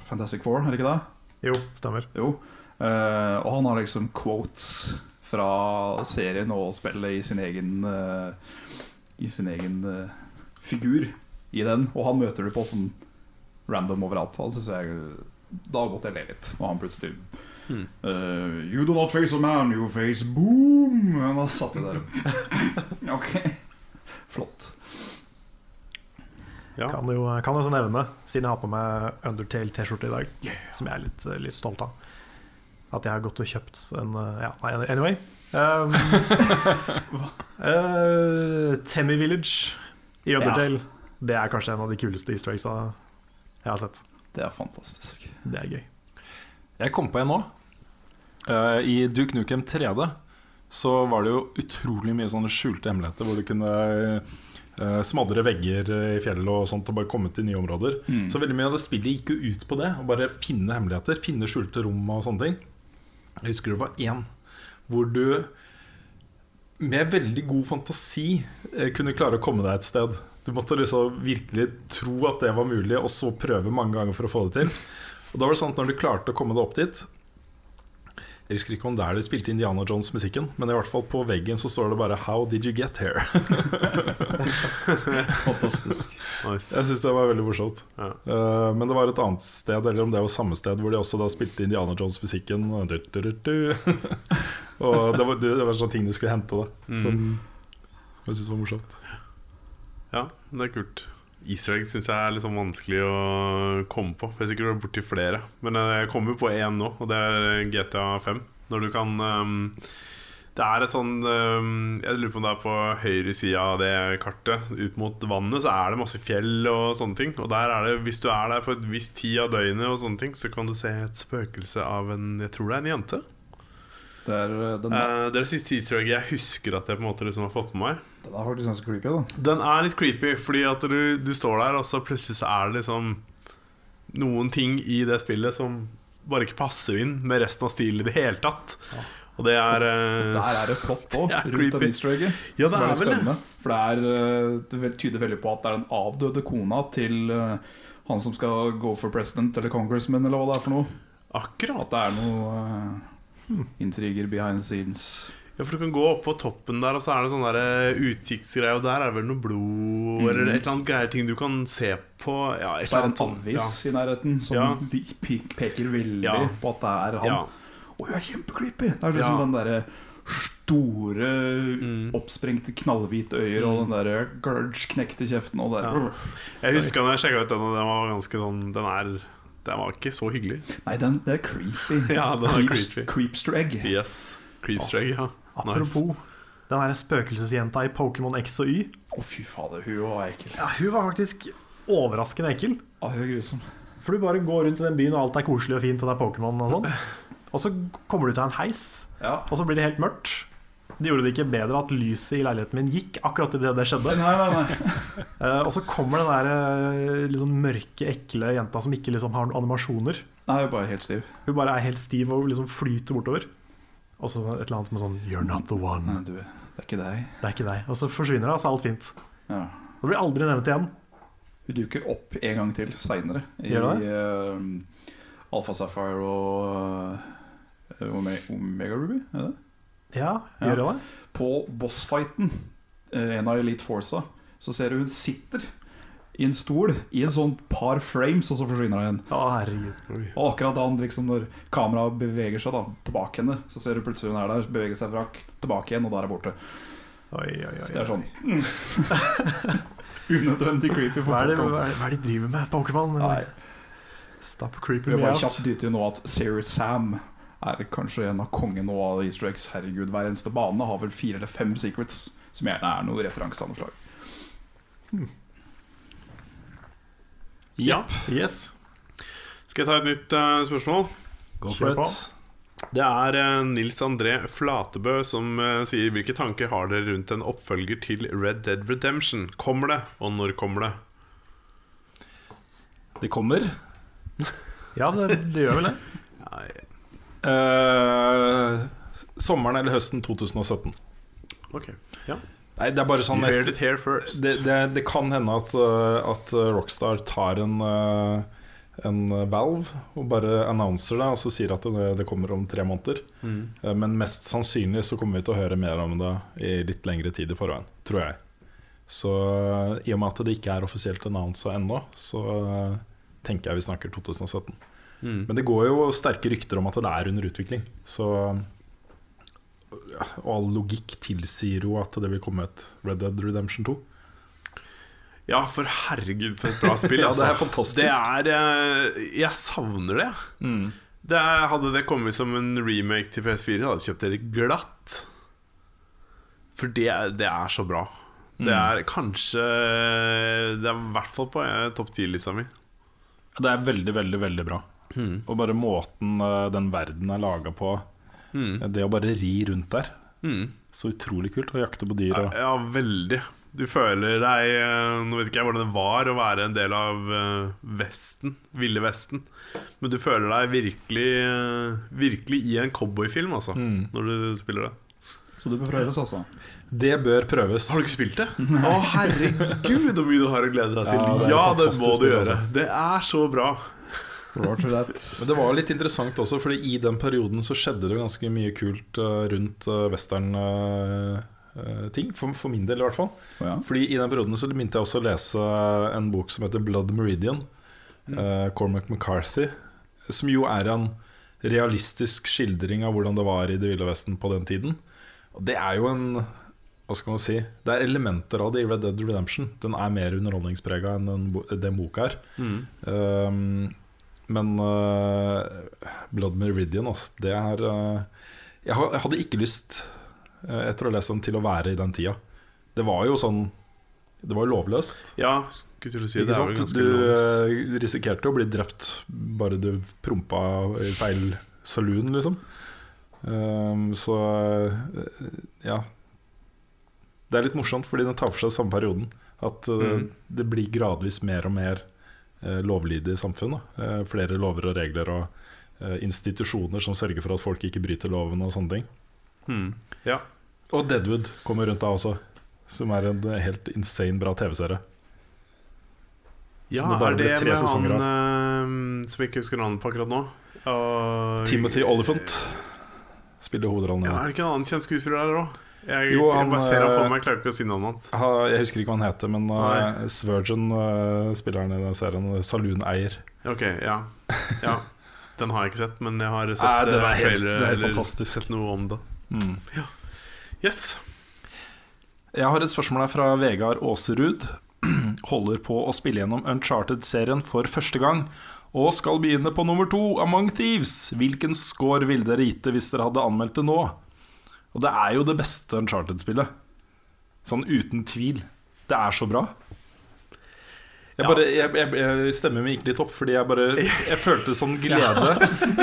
Fantastic Four, er det ikke det? Jo, stemmer. Jo. Uh, og han har liksom quotes fra serien og spillet i sin egen uh, I sin egen figur i den. Og han møter du på sånn random overalt. Han synes jeg Da måtte jeg le litt. Når han plutselig mm. uh, You do not face a man, you face boom. Og da satt jeg der. ok. Flott. Ja. Kan jo kan også nevne, siden jeg har på meg Undertale-T-skjorte i dag, som jeg er litt, litt stolt av, at jeg har gått og kjøpt en eh, Ja, anyway. Um, uh, Temmy Village i Undertale. Det er kanskje en av de kuleste easter eggsa jeg har sett. Det er fantastisk. Det er gøy. jeg kom på en nå. Eh, I Duke Nukem 3D så var det jo utrolig mye sånne skjulte hemmeligheter hvor du kunne eh, smadre vegger i fjellet og sånt og bare komme til nye områder. Mm. Så veldig mye av det spillet gikk jo ut på det. Å bare finne hemmeligheter, finne skjulte rom og sånne ting. Jeg husker det var én hvor du med veldig god fantasi eh, kunne klare å komme deg et sted. Du måtte liksom virkelig tro at det var mulig, og så prøve mange ganger for å få det til. Og da var det sånn at når du klarte å komme deg opp dit Jeg husker ikke om der de spilte Indiana Jones-musikken, men i hvert fall på veggen så står det bare 'How did you get here?' Fantastisk. Nice. Jeg syns det var veldig morsomt. Ja. Uh, men det var et annet sted, eller om det var samme sted, hvor de også da spilte Indiana Jones-musikken. og det var, det var sånne ting du skulle hente, da. Som, som jeg syns var morsomt. Ja, det er kult. Easter egg syns jeg er litt sånn vanskelig å komme på. Jeg er sikkert borti flere. Men eh, jeg kommer på én nå, og det er GTA 5. Når du kan um, Det er et sånn um, Jeg lurer på om det er på høyre side av det kartet. Ut mot vannet så er det masse fjell og sånne ting. Og der er det, hvis du er der på et visst tid av døgnet, og sånne ting så kan du se et spøkelse av en Jeg tror det er en jente. Det er, eh, den, Eh, det er det siste easter egget jeg husker at jeg på en måte liksom har fått med meg. Den er faktisk ganske creepy. da Den er litt creepy, fordi at du, du står der, og så plutselig så er det liksom noen ting i det spillet som bare ikke passer inn med resten av stilen i det hele tatt. Og det er uh, Der er det plott òg, rundt den easter egget. Ja, det er vel det. For det, er, eh, det tyder veldig på at det er den avdøde kona til uh, han som skal gå for president eller congressman, eller hva det er for noe. Akkurat. At det er noe eh, intriger behind the scenes. Ja, for du kan gå opp på toppen der, og så er det sånn der eh, og der er det vel noe blod mm. eller et eller annet greier ting du kan se på. Ja, et er eller annet sånn- ja. i nærheten som Ja. peker veldig Ja. på at det er han. Ja. Og hun er kjempecreepy! Det er liksom den derre store, Mm. oppsprengte, knallhvite øyer og den derre gurge-knekte kjeften og Ja. Jeg husker når jeg sjekka ut den, og den var ganske sånn Den er Den var ikke så hyggelig. Nei, den, det er creepy. Ja, den er Creeps- creepy. Creepster egg. Yes. Creepstreg, ja. Apropos den der spøkelsesjenta i Pokémon X og Y. Å, fy fader, hun var ekkel. Ja, hun var faktisk overraskende ekkel. Å, hun er grusom. For du bare går rundt i den byen, og alt er koselig og fint, og det er Pokémon og sånn. Og så kommer du til en heis, Ja. og så blir det helt mørkt. Det gjorde det ikke bedre at lyset i leiligheten min gikk akkurat idet det skjedde. Nei, nei, nei. Eh, og så kommer den der liksom mørke, ekle jenta som ikke liksom har noen animasjoner. Nei, hun er bare helt stiv. Hun bare er helt stiv og liksom flyter bortover. Og så et eller annet som er sånn You're not the one. Nei, du, det er ikke deg. Det er ikke deg. Og så forsvinner det, og så er alt fint. Ja. Det blir aldri nevnt igjen. Hun dukker opp en gang til seinere i uh, Alpha Sapphire og uh, Ome Omega Ruby. Er det? Ja, Ja. gjør ja. det? På bossfighten, eh, en av Elite Forsa, så ser du hun sitter i en stol i en sånn par frames, og så forsvinner hun igjen. Å, herregud. Og akkurat da liksom når kameraet beveger seg da tilbake henne, så ser du plutselig hun er der, beveger seg fra tilbake igjen, og da er hun borte. Oi, oi, oi. Så det er sånn Unødvendig creepy Hva er, det, hva, er det, hva er det de driver med, Pokémon? Stop Vi creeping har me bare out. kjapt dytte nå at Serious Sam er kanskje en av kongen nå av easter eggs. Herregud, hver eneste bane har vel fire eller fem secrets, som gjerne er noe referanse av noe slag. Ja. Yes. Skal jeg ta et nytt uh, spørsmål? Go for på. it. Det er uh, Nils André Flatebø som uh, sier Hvilke tanker har dere rundt en oppfølger til Red Dead Redemption? Kommer det, og når kommer det? Det kommer. Ja, det, det gjør vel det. Nei, Uh, sommeren eller høsten 2017. ok Nei, det er bare sånn et, det, det, det kan hende at, uh, at uh, Rockstar tar en, uh, en valve og bare annonser det, og så sier at det, det kommer om tre måneder. Mm. Men mest sannsynlig så kommer vi til å høre mer om det i litt lengre tid i forveien, tror jeg. Så i og med at det ikke er offisielt annonsa ennå, så tenker jeg vi snakker 2017. Mm. Men det går jo sterke rykter om at det er under utvikling. Så ja, Og all logikk tilsier jo at det vil komme et Red Dead Redemption 2. Ja, for herregud, for et bra spill. Ja, det er altså. fantastisk. Det er eh, Jeg savner det. det er, hadde det kommet som en remake til PS4, hadde jeg kjøpt det glatt. For det, er- det er så bra. Det Mm. er kanskje Det er i hvert fall på eh, topp 10-lista mi. Det er veldig, veldig, veldig bra. Mm. Og bare måten uh, den verden er laga på, Mm. det å bare ri rundt der, Mm. så utrolig kult. Å jakte på dyr Ja, og ja, veldig. Du føler deg eh, Nå vet ikke jeg hvordan det var å være en del av eh, Vesten, Ville Vesten. Men du føler deg virkelig eh, Virkelig i en cowboyfilm, altså, Mm. når du spiller det. Så det bør prøves, altså. Det bør prøves. Har du ikke spilt det? Å, herregud, så mye du har å glede deg til. Ja, det Ja, det, må du gjøre. altså. Det er så bra. Men det var litt interessant også, Fordi i den perioden så skjedde det ganske mye kult uh, rundt uh, western-ting. for, for min del, i hvert fall. Oh, ja. Fordi i den perioden så begynte jeg også å lese en bok som heter Blood Meridian. eh, Cormac McCarthy. Som jo er en realistisk skildring av hvordan det var i Det ville vesten på den tiden. Og det er jo en Hva skal man si? Det er elementer av det i Red Dead Redemption. Den er mer underholdningsprega enn den den det er. Mm. Um, men uh, Blood Meridian, altså, det er uh, jeg, hadde ikke lyst, uh, etter å ha lest den, til å være i den tida. Det var jo sånn Det var jo lovløst. Ja, skulle du si det. er jo ganske ganske Du eh, risikerte å bli drept bare du prompa i feil saloon, liksom. Um, så ja. Det er litt morsomt, fordi den tar for seg samme perioden. At Mm. det blir gradvis mer og mer lovlydig samfunn. Eh, flere lover og regler og eh, institusjoner som sørger for at folk ikke bryter loven og sånne ting. Hmm. Ja. Og Deadwood kommer rundt da også, som er en helt insane bra TV-serie. ja, det er det tre med han av. som ikke husker navnet på akkurat nå? Og- Timothy Oliphant spiller hovedrollen Ja, er det ikke en annen kjent skuespiller der òg? Jeg, Jo, han, jeg bare ser han for eh, meg, jeg klarer ikke å si navnet hans. Ha- Jeg husker ikke hva han heter, men uh, Svergen, uh, spiller han i den serien. Saloon-eier. Ok, ja. ja. Den har jeg ikke sett, men jeg har sett Nei, er helt- det er helt fantastisk. sett noe om det. Mm. Yes. Jeg har et spørsmål her fra Vegard Aaserud. Holder på å spille gjennom Uncharted-serien for første gang. Og skal begynne på nummer to, Among Thieves. Hvilken score ville dere gitt det hvis dere hadde anmeldt det nå? Og det er jo det beste Uncharted-spillet. Sånn uten tvil. Det er så bra. Jeg bare, jeg, jeg, jeg stemmer gikk litt opp fordi jeg bare Jeg følte sånn glede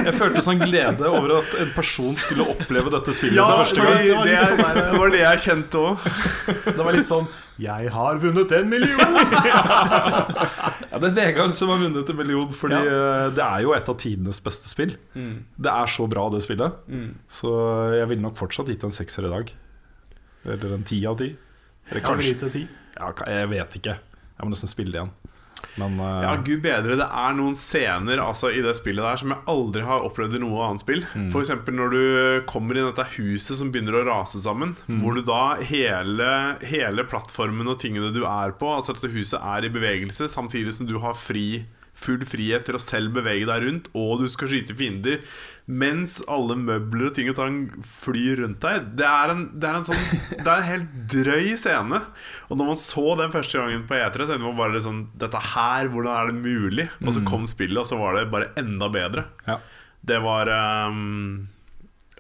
Jeg følte sånn glede over at en person skulle oppleve dette spillet Ja, det første gang. det var sånn der- det var det jeg kjente òg. Det var litt sånn Jeg har vunnet en million! Ja, Det er Vegard som har vunnet en million, Fordi ja. det er jo et av tidenes beste spill. Det er så bra, det spillet. Så jeg ville nok fortsatt gitt en sekser i dag. Eller en ti av ti. Eller Kanskje ja, Jeg vet ikke. Jeg må nesten spille det igjen. Men uh... Ja, gud bedre, det er noen scener altså, i det spillet der som jeg aldri har opplevd i noe annet spill. For eksempel når du kommer inn i dette huset som begynner å rase sammen. Hvor du da hele, hele plattformen og tingene du er på, altså dette huset er i bevegelse, samtidig som du har fri, full frihet til å selv bevege deg rundt, og du skal skyte fiender, mens alle møbler og ting og tang flyr rundt deg. Det er en, det er en sånn Det er en helt drøy scene. Og når man så den første gangen på E3, så man bare sånn Dette her, hvordan er det mulig? Og så kom spillet, og så var det bare enda bedre. ja. Det var um,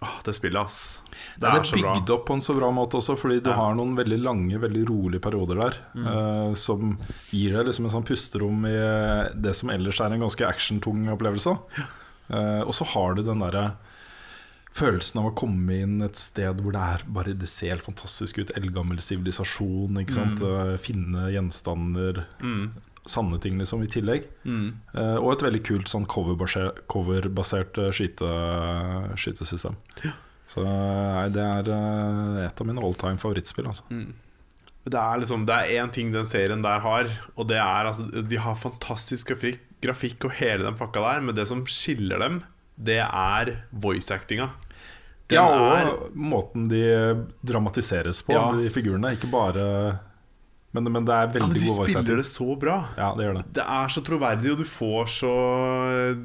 Åh, det spillet, ass. Det Det er er så bra. bygd opp på en så bra måte også, fordi du Ja. har noen veldig lange, veldig rolige perioder der. eh, som gir deg liksom en sånn pusterom i eh, det som ellers er en ganske actiontung opplevelse. Eh, og så har du den derre følelsen av å komme inn et sted hvor det er bare Det ser helt fantastisk ut. Eldgammel sivilisasjon. Ikke sant? Eh, finne gjenstander. Mm. Sanne ting, liksom, i tillegg. Mm. Uh, og et veldig kult sånn coverbasert, coverbasert eh, skyte, skytesystem. Så nei, det er uh, et av mine all time favorittspill. Altså. Det er liksom Det er én ting den serien der har, og det er altså De har fantastisk grafikk, og hele den pakka der, men det som skiller dem, det er voice-actinga. Den Ja, er og måten de dramatiseres på, Ja. de figurene. Ikke bare Men, men det er ja, veldig men De god voice spiller det så bra. Ja, det gjør det. Det er så troverdig, og du får så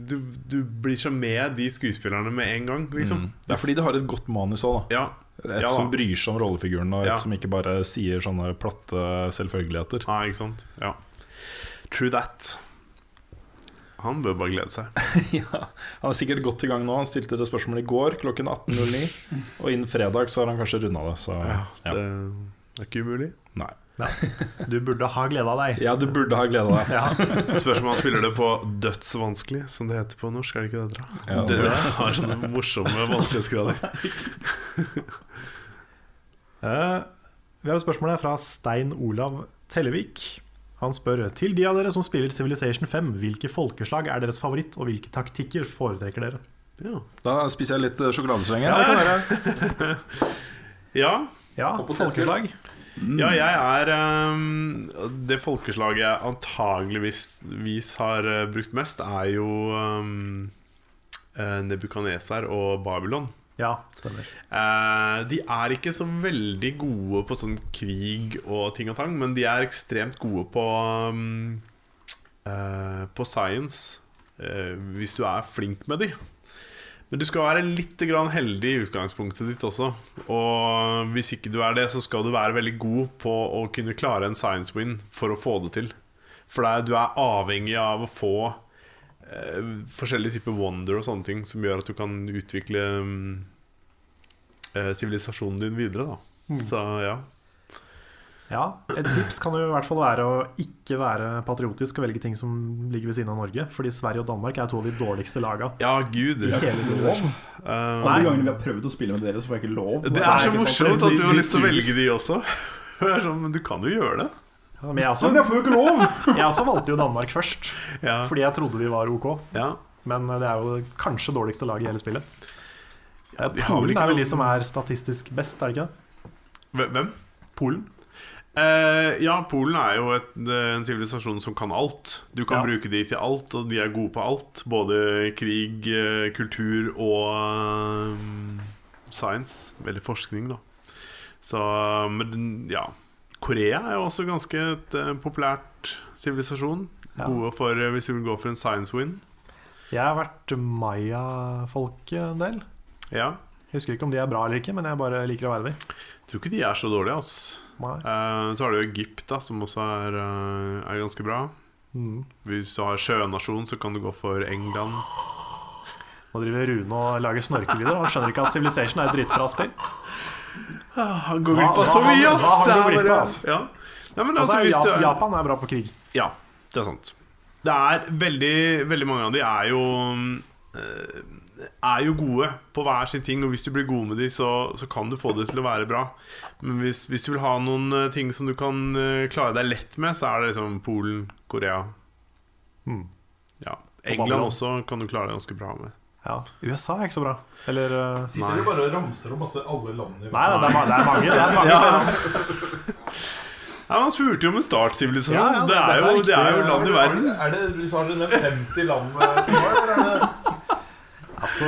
Du, du blir så med de skuespillerne med en gang, liksom. Mm. Det er fordi de har et godt manus òg, da. Ja, Et Ja som bryr seg om rollefiguren, og et Ja. som ikke bare sier sånne platte selvfølgeligheter. ja, ikke sant? Ja. True that. Han bør bare glede seg. ja. Han er sikkert godt i gang nå. Han stilte det spørsmålet i går klokken 18.09. Og innen fredag så har han kanskje runda det. Så ja. Det, det er ikke umulig. Nei. Du burde ha glede av deg. Ja, du burde ha glede av deg. Ja. Spørs om han spiller det på dødsvanskelig, som det heter på norsk. Er det ikke det? Dere? Ja, det det- har sånne morsomme vanskelighetsgrader. uh, vi har et spørsmål her fra Stein Olav Tellevik. Han spør til de av dere som spiller Civilization 5, hvilke folkeslag er deres favoritt, og hvilke taktikker foretrekker dere? Ja. Da spiser jeg litt eh. Ja, det kan være. ja. Ja, folkeslag. Ja, jeg er um, Det folkeslaget jeg antageligvis har eh, brukt mest, er jo um, Nebukaneser og Babylon. Ja, stemmer. Eh, de er ikke så veldig gode på sånn krig og ting og tang, men de er ekstremt gode på um, eh, På science, eh, hvis du er flink med de. Men du skal være litt grann heldig i utgangspunktet ditt også. Og hvis ikke du er det, så skal du være veldig god på å kunne klare en science win for å få det til. For er, du er avhengig av å få eh, forskjellige typer wonder og sånne ting som gjør at du kan utvikle sivilisasjonen eh, sivilisasjonen din videre. Da. Så ja. Ja, Et tips kan jo i hvert fall være å ikke være patriotisk og velge ting som ligger ved siden av Norge. Fordi Sverige og Danmark er to av de dårligste laga. Ja, gud. i hele Civilization. Eh, Alle Nei. gangene vi har prøvd å spille med dere, så får jeg ikke lov. det er så ikke morsomt at du har lyst til å velge de også. Det er sånn, men du kan jo gjøre det. Ja, men jeg også, men jeg får jo ikke lov! jeg også valgte jo Danmark først, Ja. fordi jeg trodde de var ok. ja. Men det er jo kanskje dårligste lag i hele spillet. De Polen er vel de som er statistisk best, er det ikke det? Hvem? Polen? Eh, ja, Polen er jo et, en sivilisasjon som kan alt. Du kan Ja. bruke de til alt, og de er gode på alt. Både krig, eh, kultur og eh, science. Eller forskning, da. Så Men ja. Korea er jo også ganske et uh, populært sivilisasjon. Ja. Gode for eh, hvis du vil gå for en science win. Jeg har vært maya-folket en del. Ja. Jeg husker ikke om de er bra eller ikke, men jeg bare liker å være de. Tror ikke de er så dårlige, altså. Eh, så har du Egypt, da, som også er, uh, er ganske bra. Mm. Hvis du har sjønasjon, så kan du gå for England. Nå driver Rune og lager snorkelyder. Han skjønner ikke at Civilization er et dritbra spill. Han går glipp av så mye, ass! hva Det er glipp av, altså? Ja. Ja, Altså, altså, hvis Japan er bra på krig. Ja, det er sant. Det er veldig, veldig mange av de er jo eh, Er jo gode på hver sin ting, og hvis du blir god med de, så, så kan du få det til å være bra. Men hvis, hvis du vil ha noen eh, ting som du kan eh, klare deg lett med, så er det liksom Polen, Korea Mm. Ja. England England også kan du klare deg ganske bra med. Ja. USA er ikke så bra. Eller uh, Sitter du bare og ramser opp masse alle landene Nei, det er, det er mange. Det er mange Ja. Ja, Man spurte jo om en startsivilisasjon. Ja, ja, det, det- jo, det er jo land i verden. Er det, har dere nevnt 50 land? eller er det- Altså,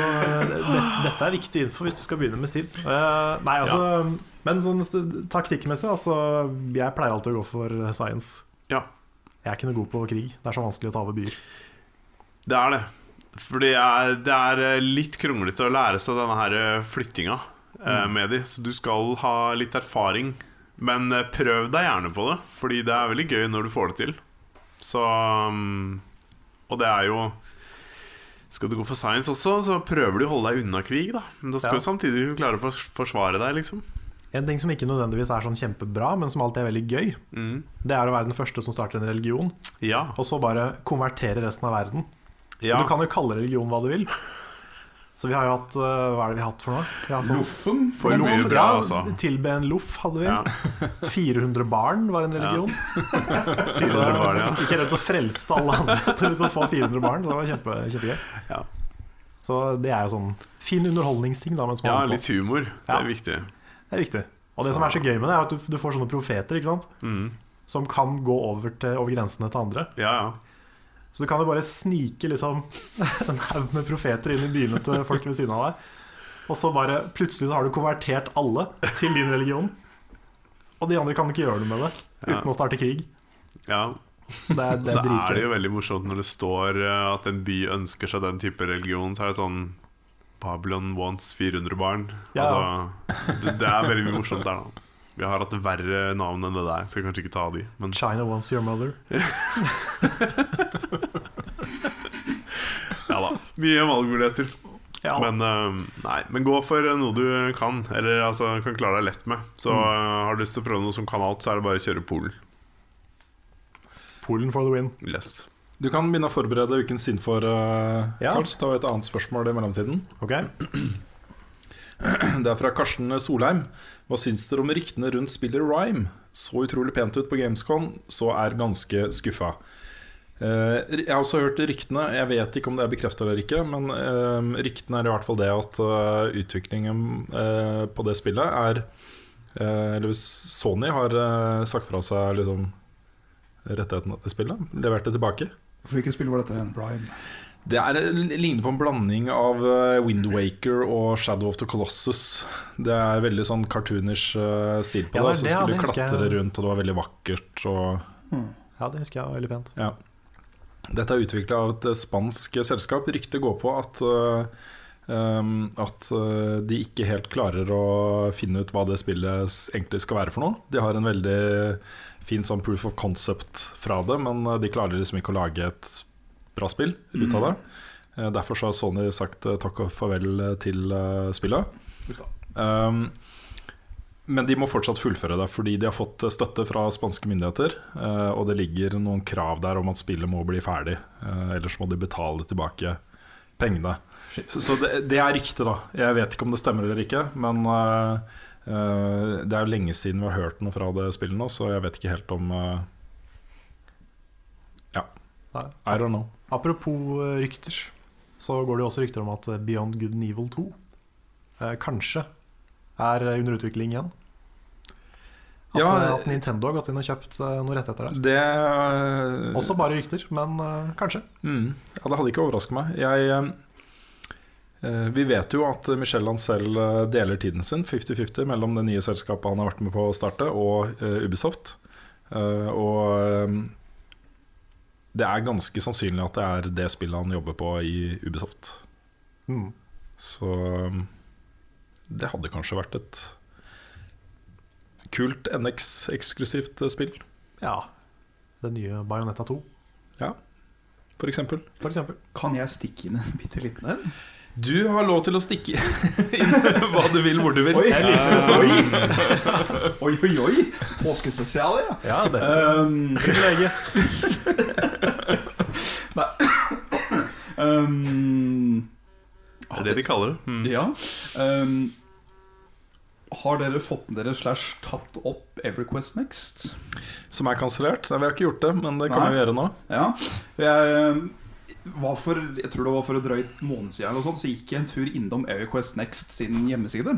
det, dette er viktig info hvis du skal begynne med Civ. Uh, nei, altså Men sånn taktikkmessig, altså Jeg pleier alltid å gå for science. Ja. Jeg er ikke noe god på krig. Det er så vanskelig å ta over byer. Det er det. For det er, eh, litt kronglete å lære seg denne her eh, flyttinga eh, med de. Så du skal ha litt erfaring. Men eh, prøv deg gjerne på det, fordi det er veldig gøy når du får det til. Så um, Og det er jo Skal du gå for science også, så prøver du å holde deg unna krig, da. Men da skal Ja. du samtidig klare å forsvare deg, liksom. En ting som ikke nødvendigvis er sånn kjempebra, men som alltid er veldig gøy, Mm. det er å være den første som starter en religion, Ja. og så bare konvertere resten av verden. ja. Du kan jo kalle religion hva du vil. Så vi har jo hatt eh, Hva er det vi har hatt for noe? Sånn- Loffen For mye bra, Ja, altså. Tilbe en loff hadde vi. Ja. 400 barn var en religion. Så 400 barn, ja. Ikke redd å frelse alle andre til liksom å få 400 barn. Så det var kjempe, kjempegøy. Ja. Så det er jo sånn fin underholdningsting. da ja, litt humor. Det Ja. er viktig. Det er viktig. Og det som er så gøy med det, er at du, du får sånne profeter ikke sant? Mm. som kan gå over, til, over grensene til andre. Ja, ja. Så du kan jo bare snike liksom en haug med profeter inn i byene til folk ved siden av deg. Og så bare plutselig så har du konvertert alle til din religion. Og de andre kan ikke gjøre noe med det Ja. uten å starte krig. ja. Så det er, det Så er er det jo veldig morsomt når det står eh, at en by ønsker seg den type religion. Så er det sånn Babylon wants 400 barn. Ja. Altså, det, det er veldig mye morsomt der, da. Vi har hatt verre navn enn det der, så jeg kanskje ikke ta de. Men China wants your mother. ja da. Mye valgmuligheter. Ja. Men, uh, nei, men gå for noe du kan, eller altså, kan klare deg lett med. Så Mm. eh, har du lyst til å prøve noe som kan alt, så er det bare å kjøre Polen. Polen for the win. Yes. Du kan begynne å forberede ukens innfor, uh, Ja. Karl. Så tar vi et annet spørsmål i mellomtiden. Ok Det er fra Karsten Solheim. Hva syns dere om ryktene rundt spillet Rhyme? Så utrolig pent ut på Gamescon, så er ganske skuffa. Eh, jeg har også hørt ryktene, jeg vet ikke om det er bekrefta eller ikke, men eh, ryktene er i hvert fall det at eh, utviklingen på det spillet er eh, Eller hvis Sony har sagt fra seg liksom, rettighetene til spillet, levert det tilbake. Hvilket spill var dette? Prime? Det er, ligner på en blanding av Windwaker Wind Waker og Shadow of the Colossus. Det er veldig sånn cartoonish eh, stil på Ja, det. Så det, ja, skulle det du klatre jeg. rundt, og det var veldig vakkert. Og, Ja, det husker jeg var veldig pent. ja. Dette er utvikla av et eh, spansk selskap. Ryktet går på at eh, um, At eh, de ikke helt klarer å finne ut hva det spillet egentlig skal være for noe. De har en veldig fin sånn proof of concept fra det, men eh, de klarer liksom ikke å lage et bra spill ut av det. Eh, Derfor så har Sony sagt eh, takk og farvel eh, til spillet. Um, Men de må fortsatt fullføre det, fordi de har fått støtte fra spanske myndigheter. Og det ligger noen krav der om at spillet må bli ferdig, ellers må de betale tilbake pengene. Så det, det er rykte, da. Jeg vet ikke om det stemmer eller ikke, men uh, uh, det er jo lenge siden vi har hørt noe fra det spillet nå, så jeg vet ikke helt om uh, Ja, I don't know. Apropos eh, rykter, så går det jo også rykter om at eh, Beyond Good and Evil 2 eh, kanskje er under utvikling igjen. At, Ja, eh, at Nintendo har gått inn og kjøpt noe rettigheter der. Det Også bare rykter, men eh, kanskje. Mm. Ja, det hadde ikke overrasket meg. Jeg, eh, vi vet jo at Michel Ancel deler tiden sin 50-50 mellom det nye selskapet han har vært med på å starte, og Ubisoft. Og det er ganske sannsynlig at det er det spillet han jobber på i Ubisoft. Mm. Så eh, det hadde kanskje vært et kult NX-eksklusivt spill, Ja. Det nye Bayonetta 2, for eksempel. for eksempel. Kan jeg stikke inn en bitte liten en? Du har lov til å stikke inn hva du vil, hvor du vil. Oi, oi. oi, oi, oi. Påskespesial, ja. Ja, det Um, um, Det er det de kaller det. Mm. Ja. Um, har dere fått med dere slash tatt opp EverQuest Next? Som er kansellert. Vi har ikke gjort det, men det kan Nei. vi gjøre nå. Ja. Jeg, um, var for, jeg tror det var for et drøyt måned siden eller sånt, så gikk jeg en tur innom EverQuest Next sin hjemmeside.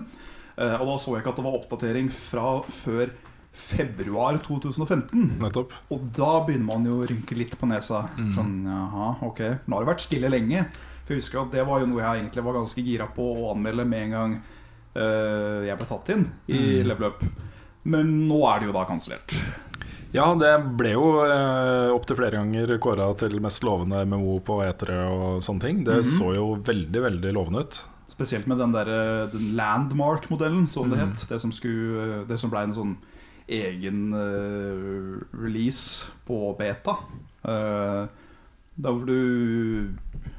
Eh, og da så jeg ikke at det var oppdatering fra før februar 2015. Nettopp. Og da begynner man jo å rynke litt på nesa. Sånn, jaha, ok Nå har det vært stille lenge. For jeg husker at Det var jo noe jeg egentlig var ganske gira på å anmelde med en gang uh, jeg ble tatt inn i Level Up. Men nå er det jo da kansellert. Ja, det ble jo eh, opptil flere ganger kåra til mest lovende MMO på E3 og sånne ting. Det så jo veldig, veldig lovende ut. Spesielt med den, der, eh, den landmark-modellen, som det het. Det som, skulle, det som ble en sånn egen eh, release på beta. Uh, der hvor du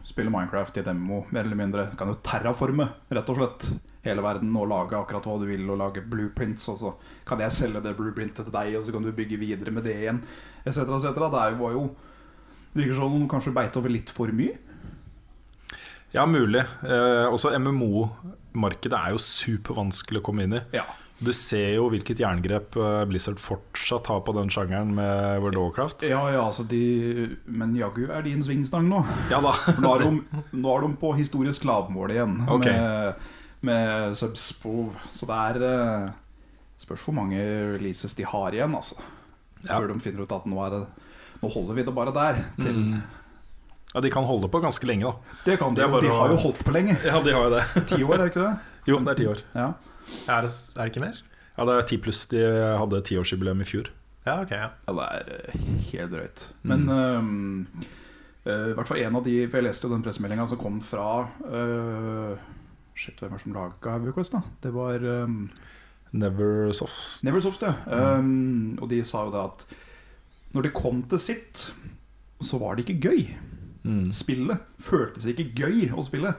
spiller Minecraft i et MMO, mer eller mindre. Du kan jo terraforme, rett og slett. Hele verden og lage akkurat hva du vil, og lage blueprints. Og så kan jeg selge det blueprintet til deg, og så kan du bygge videre med det igjen. Et cetera, et cetera. Det er jo- var jo Det virker som om de kanskje beit over litt for mye. Ja, mulig. Eh, også MMO-markedet er jo supervanskelig å komme inn i. Ja. Du ser jo hvilket jerngrep eh, Blizzard fortsatt har på den sjangeren med World of Warcraft. Ja, ja, altså de Men jaggu er din svingstang nå. Ja da. Nå er de, nå er de på historisk lavmål igjen Ok. med, med subs Så det er eh, Spørs hvor mange releases de har igjen, altså. Ja. Før de finner ut at nå, er det, nå holder vi det bare der. Til, Mm. Ja, De kan holde på ganske lenge, da. Det kan de de. De har jo holdt på lenge. Ja, de har jo det. Ti år, er det ikke det? Jo, det er ti år. Ja. Er det, er det ikke mer? Ja, det er ti pluss. De hadde tiårsjubileum i fjor. Ja, ok. ja Ja, det er eh, helt drøyt. Men ehm, uh, i hvert fall en av de For jeg leste jo den pressemeldinga som kom fra uh, Shit, hvem er det som laga Everquest, da? Det var um, Neversoft. Neversoft, ja. Um, og de sa jo det at når det kom til sitt, så var det ikke gøy. Mm. Spillet føltes ikke gøy å spille.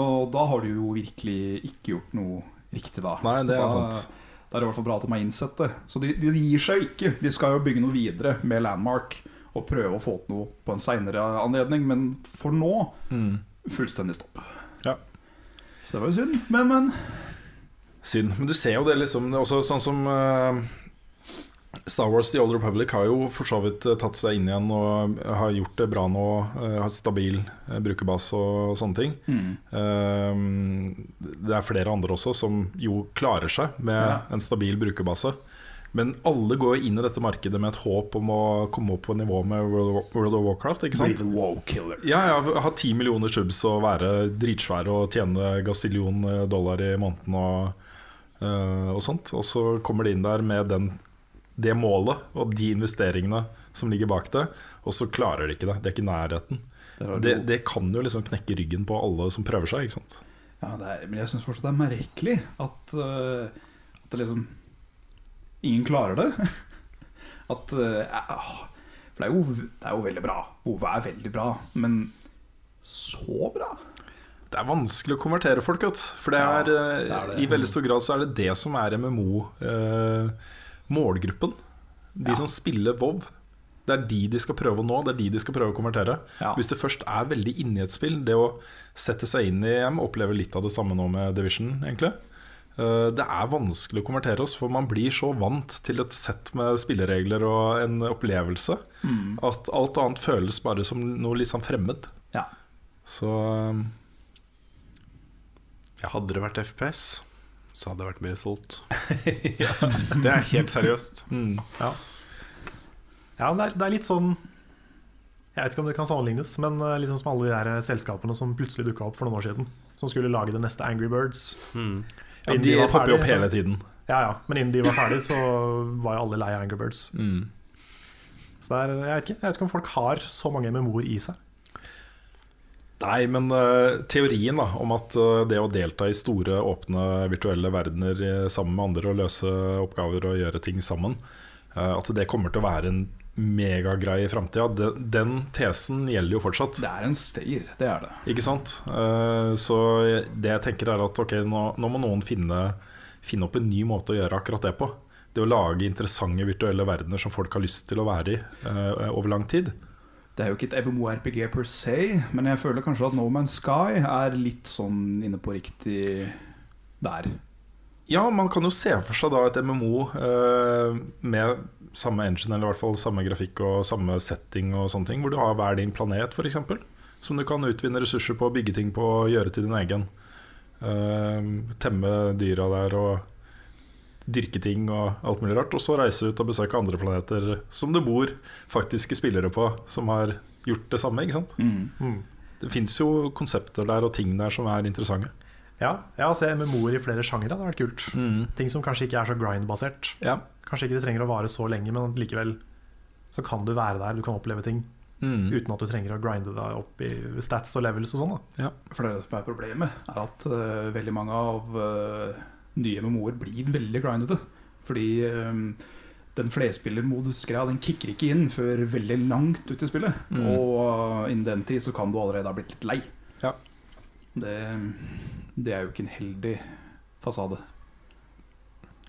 Og da har du jo virkelig ikke gjort noe riktig, da. Nei, det er da, sant. Det er i hvert fall bra at de har innsett det. Så de, de gir seg jo ikke. De skal jo bygge noe videre med Landmark og prøve å få til noe på en seinere anledning, men for nå Mm. fullstendig stopp. Ja. Så det var jo synd. Men, men. Synd. Men du ser jo det liksom Også sånn som eh, Star Wars The Old Republic har jo for så vidt eh, tatt seg inn igjen og har gjort det bra nå. eh, Har stabil eh, brukerbase og sånne ting. Mm. det er flere andre også som jo klarer seg med Ja. en stabil brukerbase. Men alle går inn i dette markedet med et håp om å komme opp på nivå med World of Warcraft. Ikke sant? Ja, ja, ha ti millioner subs og være dritsvær og tjene gassillion eh, dollar i måneden og, eh, og sånt. Og så kommer de inn der med den, det målet og de investeringene som ligger bak det, og så klarer de ikke det. Det er ikke nærheten. Det, det kan jo liksom knekke ryggen på alle som prøver seg, ikke sant. Ja, det er, men jeg syns fortsatt det er merkelig at, uh, at det liksom Ingen klarer det. At uh, For det er, jo, det er jo veldig bra. Ove er veldig bra, men så bra? Det er vanskelig å konvertere folk, vet. For det er, ja, det er det. i veldig stor grad så er det det som er MMO-målgruppen. de Ja. som spiller WoW. Det er de de skal prøve å nå, det er de de skal prøve å konvertere. Ja. Hvis det først er veldig inni i et spill, det å sette seg inn i Jeg opplever litt av det samme nå med Division, egentlig. Eh, Det er vanskelig å konvertere oss, for man blir så vant til et sett med spilleregler og en opplevelse at alt annet føles bare som noe litt sånn fremmed. Ja. Så um, Hadde det vært FPS, så hadde jeg vært mer solgt. Det er helt seriøst. mm, Ja, ja det, er, det er litt sånn Jeg vet ikke om det kan sammenlignes, men eh, liksom som alle de der selskapene som plutselig dukka opp for noen år siden. Som skulle lage det neste Angry Birds. Mm. ja, de, De var popper jo opp hele så- tiden. Ja, ja, Men innen de var ferdig, så var jo alle lei av Angry Birds. Mm. Så det er, jeg, vet ikke, jeg vet ikke om folk har så mange memoer i seg. Nei, men uh, teorien da, om at uh, det å delta i store, åpne virtuelle verdener eh, sammen med andre og løse oppgaver og gjøre ting sammen, uh, at det kommer til å være en megagreie i framtida, den, den tesen gjelder jo fortsatt. Det er en steir, det er det. Ikke sant? Så det jeg tenker er at ok, nå, nå må noen finne, finne opp en ny måte å gjøre akkurat det på. Det å lage interessante virtuelle verdener som folk har lyst til å være i over lang tid. Det er jo ikke et MMORPG per se, men jeg føler kanskje at No Man's Sky er litt sånn inne på riktig der. Ja, man kan jo se for seg da et MMO eh, med samme engine, eller i hvert fall samme grafikk og samme setting og sånne ting, hvor du har hver din planet, f.eks. Som du kan utvinne ressurser på, bygge ting på, gjøre til din egen. Eh, temme dyra der og dyrke ting og alt mulig rart. Og så reise ut og besøke andre planeter som det bor faktiske spillere på, som har gjort det samme. ikke sant? Mm. Det fins jo konsepter der og ting der som er interessante. Ja, ja har se MMO-er i flere sjangere hadde vært kult. Ting som kanskje ikke er så grind-basert. Ja. Kanskje ikke det trenger å vare så lenge, men likevel så kan du være der, du kan oppleve ting. Mm. Uten at du trenger å grinde deg opp i stats og levels og sånn. Ja. For det som er problemet, er at uh, veldig mange av eh, nye MMO-er blir veldig grindete. Fordi um, den flerspillermodusgreia den kicker ikke inn før veldig langt ut i spillet. Mm. Og uh, innen den tid så kan du allerede ha blitt litt lei. Ja. Det, det er jo ikke en heldig fasade.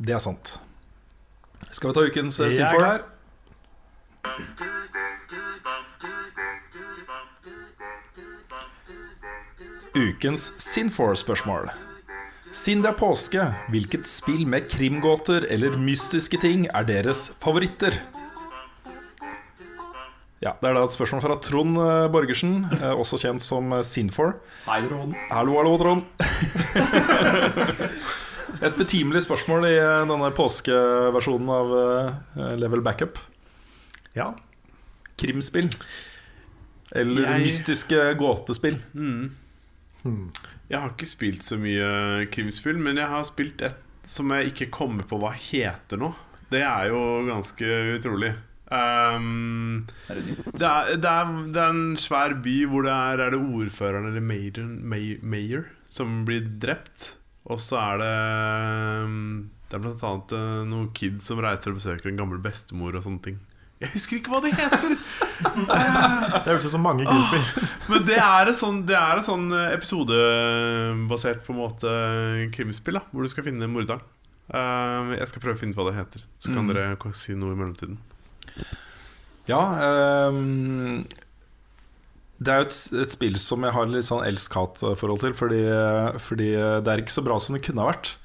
Det er sant. Skal vi ta ukens uh, er Sinfor? her? Ukens Sinfor-spørsmål. Siden det er påske, hvilket spill med krimgåter eller mystiske ting er deres favoritter? Ja, Det er da et spørsmål fra Trond eh, Borgersen, eh, også kjent som eh, Sinfor. Hei, Trond. Hallo, hallo, Trond. Et betimelig spørsmål i denne påskeversjonen av Level Backup. Ja. Krimspill. Eller Jeg- mystiske gåtespill. Mm. Hmm. Jeg har ikke spilt så mye krimspill, men jeg har spilt et som jeg ikke kommer på hva heter nå. Det er jo ganske utrolig. Um, Er det det, er, det, er, det er en svær by hvor det er, er det ordføreren eller mayor, mayor, mayor som blir drept. Og så er det um, Det er blant annet uh, noen kids som reiser og besøker en gammel bestemor og sånne ting. Jeg husker ikke hva det heter! Det hørtes ut som mange krimspill. Men det er et sånn, det er sånn eh, episodebasert på en måte krimspill, da hvor du skal finne morderen. Eh, jeg skal prøve å finne ut hva det heter, så kan Mm. dere si noe i mellomtiden. Ja um, Det er jo et, et spill som jeg har litt sånn elsk-hat-forhold til, fordi, fordi det er ikke så bra som det kunne ha vært.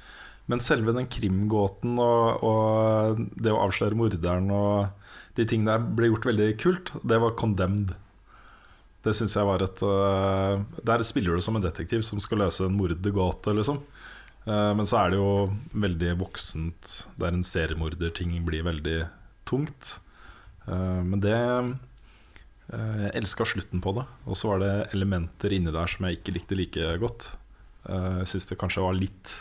Men selve den krimgåten og, og det å avsløre morderen og de tingene der ble gjort veldig kult, det var Condemned. Det syns jeg var et uh, Der spiller du som en detektiv som skal løse en mordegåte, liksom. Uh, men så er det jo veldig voksent. Det er en seriemorder, ting blir veldig tungt. Uh, men det Jeg elska slutten på det. Og så var det elementer inni der som jeg ikke likte like godt. Jeg syns det kanskje var litt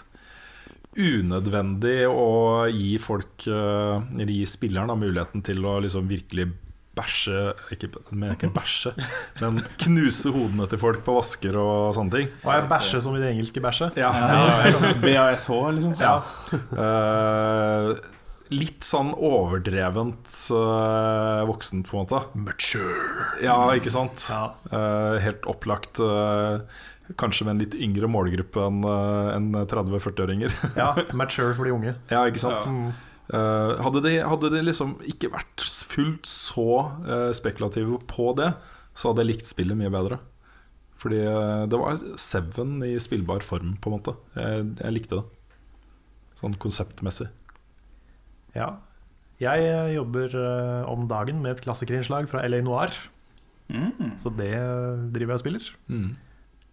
unødvendig å gi folk eh, Eller gi spilleren da, muligheten til å liksom virkelig bæsje Ikke, men ikke bæsje, men knuse hodene til folk på vasker og sånne ting. Og jeg bæsjer som i det engelske bæsjet. Ja, BASH, liksom. Ja. Eh, litt sånn overdrevent uh, voksen, på en måte. Mature. Ja, ikke sant? Ja. Uh, helt opplagt Uh, kanskje med en litt yngre målgruppe enn en 30-40-åringer. ja, mature for de unge. ja, ikke sant? Mm. Eh, hadde, de, hadde de liksom ikke vært fullt så spekulative på det, så hadde jeg likt spillet mye bedre. Fordi det var Seven i spillbar form, på en måte. Jeg, jeg likte det. Sånn konseptmessig. Ja. Jeg eh, jobber eh, om dagen med et klassikerinnslag fra LA Noir, Mm. så det eh, driver jeg og spiller. Mm.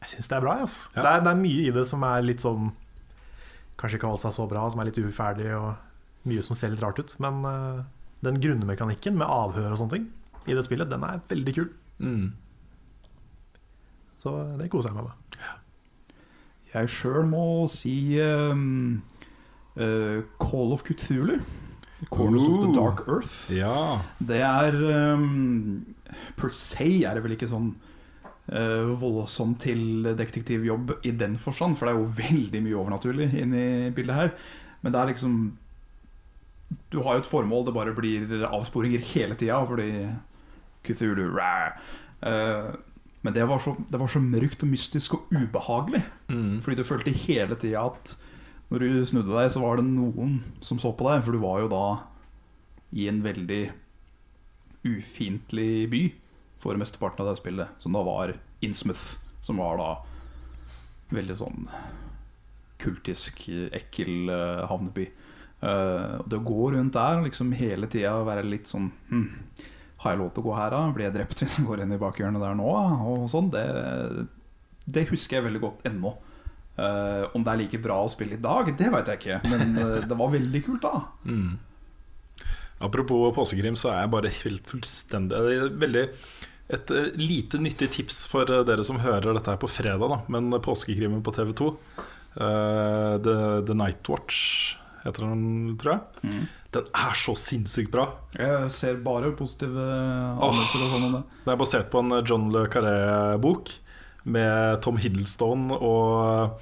Jeg syns det er bra. Altså. Ja. Det, er, det er mye i det som er litt sånn Kanskje ikke holdt seg så bra, som er litt uferdig, og mye som ser litt rart ut. Men uh, den grunnmekanikken med avhør og sånne ting i det spillet, den er veldig kul. Mm. Så det koser jeg meg med. Jeg sjøl må si um, uh, Call of Cthulhu. Corners of the Dark Earth. Ja. Det er um, Per se er det vel ikke sånn uh, voldsomt til detektivjobb i den forstand, for det er jo veldig mye overnaturlig inni bildet her. Men det er liksom Du har jo et formål, det bare blir avsporinger hele tida fordi Cthulhu rah. Uh, Men det var, så, det var så mørkt og mystisk og ubehagelig. Mm. Fordi du følte hele tida at når du snudde deg, så var det noen som så på deg. For du var jo da i en veldig ufiendtlig by for mesteparten av det spillet. Som da var Innsmouth. Som var da veldig sånn kultisk, ekkel eh, havneby. Uh, det å gå rundt der og liksom hele tida være litt sånn hm, Har jeg lov til å gå her, da? Blir jeg drept hvis jeg går inn i bakhjørnet der nå? Og sånn. Det, det husker jeg veldig godt ennå. Eh, om det er like bra å spille i dag, det veit jeg ikke. Men uh, det var veldig kult da. Mm. Apropos påskekrim, så er jeg bare helt fullstendig veldig Et eh, lite nyttig tips for dere som hører dette her på fredag, da. Men påskekrimen på TV2, uh, The, The Night Watch heter den, tror jeg. Den er så sinnssykt bra. Jeg ser bare positive anmeldelser og sånn om det. Det er basert på en John Le Carré-bok med Tom Hiddleston og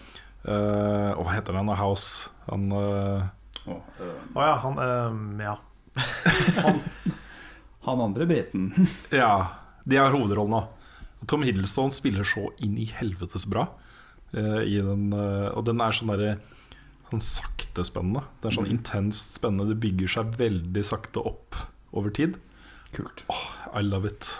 uh, Hva heter han? House. Han eh, Å, eh, oh, ja, han um, Ja. han andre briten. Ja, de har hovedrollen nå. Tom Hiddleston spiller så inn i helvetes bra. i den, og den er sånn derre Sånn sakte spennende. Det er sånn intenst spennende. Det bygger seg veldig sakte opp over tid. Kult. I love it.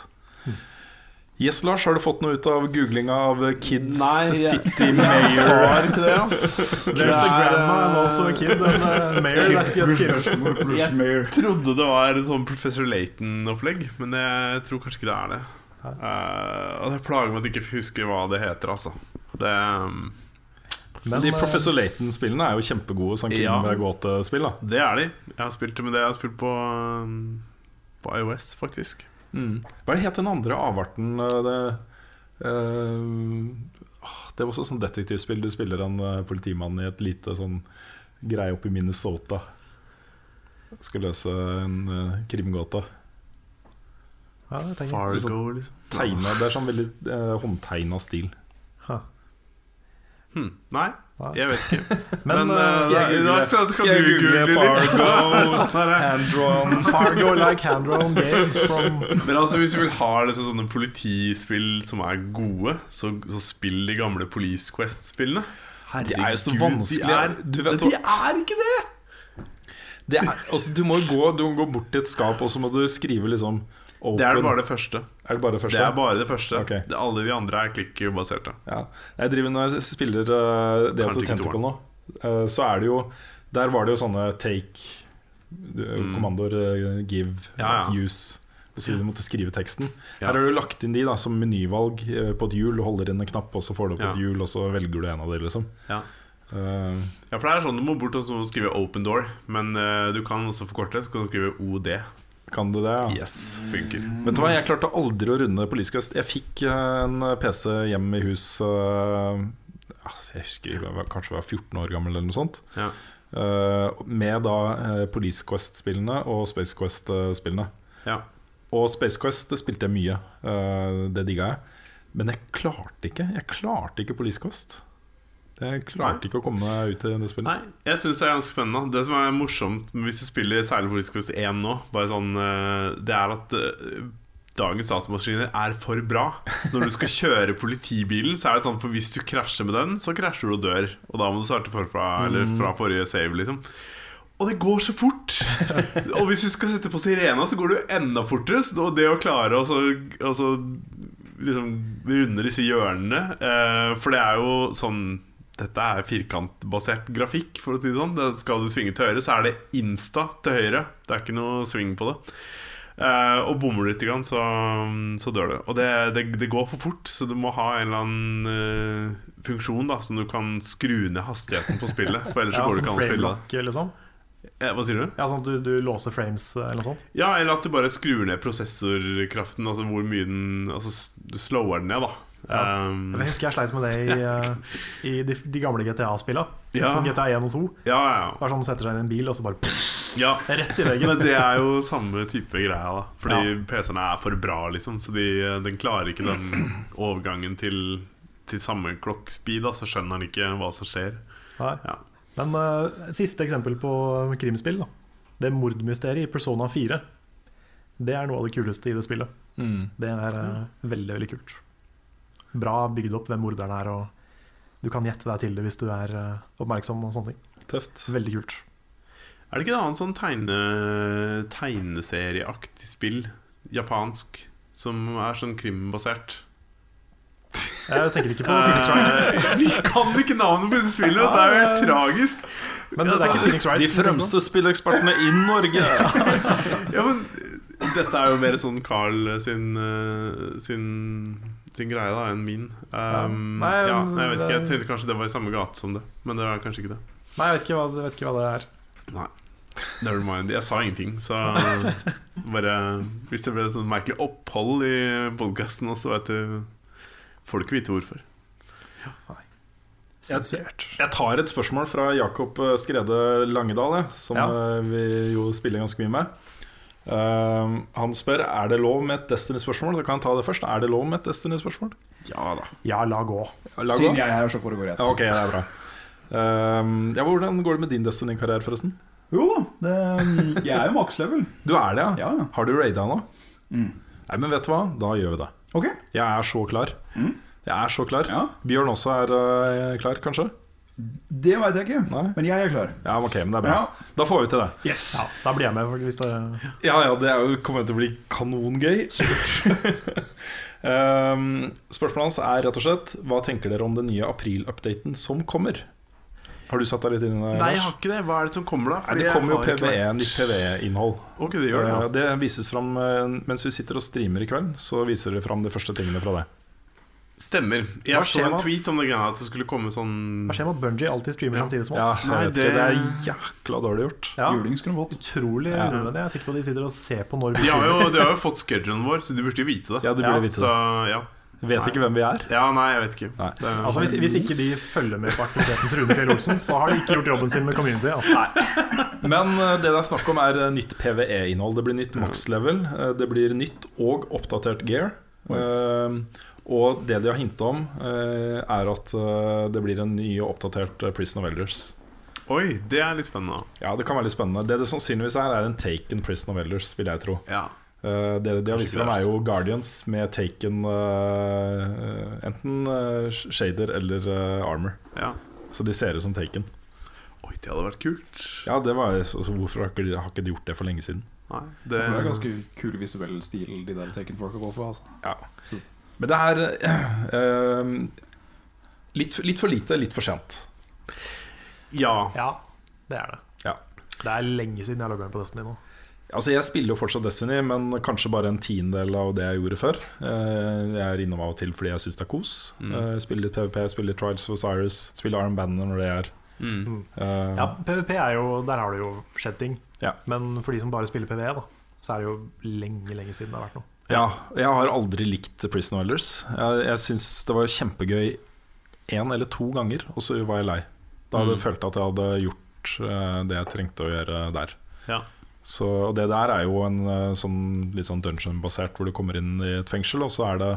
Yes, Lars, har du fått noe ut av googlinga av Kids Nei, City Mayor? Har ikke det, ass. There's a grandma and also a kid and a mayor. Jeg trodde det var sånn Professor Laton-opplegg, men jeg tror kanskje ikke det er det. Eh, og det plager meg at jeg ikke husker hva det heter, altså. Det um, Men de eh, Professor Laton-spillene er jo kjempegode sånn Ja. krimgåtespill. da Det er de. Jeg har spilt men det jeg har spilt på um, På IOS, faktisk. Mm. Hva er det het den andre avarten? eh, Det, uh, åh, det var også sånn detektivspill. Du spiller en uh, politimann i et lite sånn greie oppe i Minnesota. Skal løse en uh, krimgåte. ja. Fargo, liksom. Tegne, det er sånn veldig uh, håndtegna stil. Huh. Hmm. Nei. Jeg vet ikke. Men, Men, uh, skal jeg google- skal, skal google litt? Fargo? Sånn Fargo like hand-drawn game from Men altså hvis du vil ha liksom sånne politispill som er gode, så, så spill de gamle Police Quest-spillene. De er jo så vanskelige. De er, Du vet de er ikke det! det er, altså, du, må gå, du må gå bort til et skap, og så må du skrive liksom open. Det er bare det første. Er det bare det første? Det er bare det første. Okay. Det, alle de andre er klikkbaserte. Ja. Jeg driver Når jeg spiller uh, of Kanskje the Tentacle nå, uh, så er det jo Der var det jo sånne take du, Mm. Kommandoer, uh, give, Ja, ja. use videre. Du måtte skrive teksten. Her har du lagt inn de da som menyvalg eh, på et hjul. Du holder inn en knapp, og så får du opp et hjul, og så velger du en av de. Liksom. Ja. Uh, Ja, for det er sånn Du må bort og skrive 'open door', men uh, du kan også forkorte. Så kan du skrive OD. Kan du det? Ja. Yes, funker. Vet du hva, Jeg klarte aldri å runde Police Quest. Jeg fikk en PC hjem i hus eh, altså, Jeg husker jeg var, kanskje jeg var 14 år gammel eller noe sånt. Ja. Eh, med da eh, Police Quest-spillene og Space Quest-spillene. Ja. Og Space Quest det spilte jeg mye. det digga jeg. Men jeg klarte ikke Jeg klarte ikke Police Quest. Jeg klarte ikke å komme meg ut i det spillet. Nei, jeg syns det er ganske spennende. Det som er morsomt hvis du spiller særlig Politisk Quest 1 nå, bare sånn, eh, det er at eh, dagens datamaskiner er for bra. Så når du skal kjøre politibilen, så er det sånn for hvis du krasjer med den, så krasjer du og dør. Og da må du starte forfra, eller fra forrige save, liksom. Og det går så fort! og hvis du skal sette på sirena, så går det jo enda fortere. Så det å klare å så, så liksom runde disse hjørnene eh, For det er jo sånn Dette er firkantbasert grafikk, for å si det sånn. Det skal du svinge til høyre, så er det insta til høyre. Det er ikke noe sving på det. Uh, og bommer du litt, grann, så, så dør du. Og det, det, det går for fort, så du må ha en eller annen uh, funksjon da som du kan skru ned hastigheten på spillet. For ellers Ja, går det sånn ikke an å spille liksom. Eh, hva sier du? Ja, sånn at du, du låser frames eh, eller noe sånt. Ja, eller at du bare skrur ned prosessorkraften. Altså hvor mye den Altså du slower den ned, da. Ja. Um, Jeg husker jeg sleit med det i, eh, i de, de gamle GTA-spillene. Ja. Som GTA 1 og 2. ja, ja, Det er sånn setter seg inn i en bil, og så bare ja. rett i veggen. Men det er jo samme type greia, da. Fordi Ja. PC-ene er for bra, liksom. Så de, den klarer ikke den overgangen til, til samme klokkespeed. Så skjønner den ikke hva som skjer. Nei. Ja. Men uh, siste eksempel på krimspill. da Det mordmysteriet i Persona 4. Det er noe av det kuleste i det spillet. Mm. Det er uh, veldig, veldig kult. Bra bygd opp hvem morderen er, og du kan gjette deg til det hvis du er eh, oppmerksom. og sånne ting Tøft. Veldig kult. Er det ikke et annet sånn tegne, tegneserieaktig spill, japansk, som er sånn krimbasert? Jeg tenker ikke på Phoenix Wright. Eh, Vi kan ikke navnet på disse spillene! Det er jo helt tragisk. Men det er ikke Phoenix Wright. De fremste spillekspertene i Norge. Ja, men dette er jo mer sånn Carl sin, eh, sin, sin greie da enn min. Um, Nei, ja, jeg vet ikke, jeg tenkte kanskje det var i samme gate som det, men det var kanskje ikke det. Nei, jeg vet ikke hva, vet ikke hva det er. Nei. Never mind. Jeg sa ingenting, så bare Hvis det ble et sånn merkelig opphold i podkasten, så vet du Får du ikke vite hvorfor. Sensurert. Jeg tar et spørsmål fra Jakob eh, Skrede Langedal, som Ja. eh, vi jo spiller ganske mye med. Eh, han spør er det lov med et Destiny-spørsmål. Da kan jeg ta det først. Er det lov med et Destiny-spørsmål? Ja da. Ja, la gå. Ja, la gå. Siden jeg er her, så foregår det. Ja, ok, det er bra. Eh, ja, hvordan går det med din Destiny-karriere, forresten? Jo da, det, jeg er jo maks level. Du er det, ja? Ja, ja. Har du raida nå? Mm. Nei, men vet du hva? Da gjør vi det. Ok. Jeg er så klar. Mm. Jeg er så klar. Ja. Bjørn også er uh, klar, kanskje? Det veit jeg ikke, Nei. men jeg er klar. Ja, ok, men det er bra. Ja. Da får vi til det. Yes. Ja, da blir jeg med. Hvis det, Ja, ja, det er jo, kommer til å bli kanongøy. um, spørsmålet hans er rett og slett Hva tenker dere om den nye april-updaten som kommer? Har du satt deg litt inn i det? Nei, jeg har ikke det. Hva er det som kommer, da? Nei, det kommer jo PVE, nytt PVE-innhold. Ok, det gjør det. Ja. det vises fram uh, mens vi sitter og streamer i kveld. Så viser det fram de første tingene fra det. Stemmer. Jeg så en tweet om det greia at det skulle komme sånn hva skjer med at Bungie alltid streamer Ja. samtidig som oss? Ja, Nei, det- det er jækla dårlig gjort. Ja, Juling skulle fått. Utrolig Ja. Jeg er sikker på at de sitter og ser på når vi streamer. jo, de har jo fått schedulen vår, så de burde jo vite det. Ja, de burde Ja, vite Så det. ja. Vet ikke hvem vi er. ja, nei, jeg vet ikke. Nei. Altså hvis, hvis ikke de følger med på aktiviteten til Rune Fjell Olsen, så har de ikke gjort jobben sin med community. Altså. Men uh, det det er snakk om, er uh, nytt PVE-innhold. Det blir nytt max level. uh, Det blir nytt og oppdatert gear. Uh, og det de har hinta om, uh, er at uh, det blir en ny og oppdatert uh, Prison of Elders. Oi, det er litt spennende. Ja, det kan være litt spennende. Det det sannsynligvis er, er en Taken Prison of Elders, vil jeg tro. Ja. Uh, det de har vist fram, er jo Guardians med Taken uh, enten uh, shader eller uh, armor. ja. Så de ser ut som Taken. Oi, det hadde vært kult. Ja, det var, så, så Hvorfor har ikke, de, har ikke de gjort det for lenge siden? Nei, Det er ganske kul visuell stil de der Taken folk går for. Altså. Ja. Men det er eh, litt, litt for lite, litt for sent. Ja. Ja, det er det. Ja. Det er lenge siden jeg har logga inn på Destiny nå. Altså Jeg spiller jo fortsatt Destiny, men kanskje bare en tiendedel av det jeg gjorde før. Eh, Jeg er innom av og til fordi jeg syns det er kos. Mm. Eh, Spiller litt PVP, spiller litt Trials for Cyrus, spiller Arm Banner når det er. Mm. Uh, Ja, PVP er jo Der har det jo skjedd ting. Ja. Men for de som bare spiller PVE, da, så er det jo lenge, lenge siden det har vært noe. Ja, jeg har aldri likt Prison Oilers. Jeg, jeg syns det var kjempegøy én eller to ganger, og så var jeg lei. Da hadde jeg Mm. følt at jeg hadde gjort eh, det jeg trengte å gjøre der. Ja. Så, og det der er jo en eh, sånn, litt sånn dungeon-basert, hvor du kommer inn i et fengsel, og så er det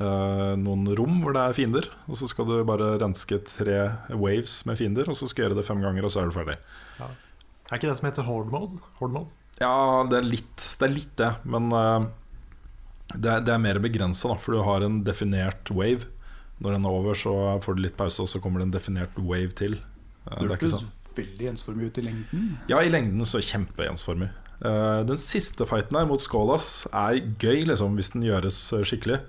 uh, noen rom hvor det er fiender. Og så skal du bare renske tre waves med fiender, og så skal du gjøre det fem ganger, og så er du ferdig. Er ikke det som heter horde mode? Horde mode? Ja, det er litt det, er litt det men eh, det, er, det er mer begrensa, for du har en definert wave. Når den er over, så får du litt pause, og så kommer det en definert wave til. Eh, det er ikke sånn. veldig ensformig ut i lengden. Ja, i lengden så kjempeensformig. Uh, den siste fighten her mot Skålas er gøy liksom, hvis den gjøres eh, skikkelig.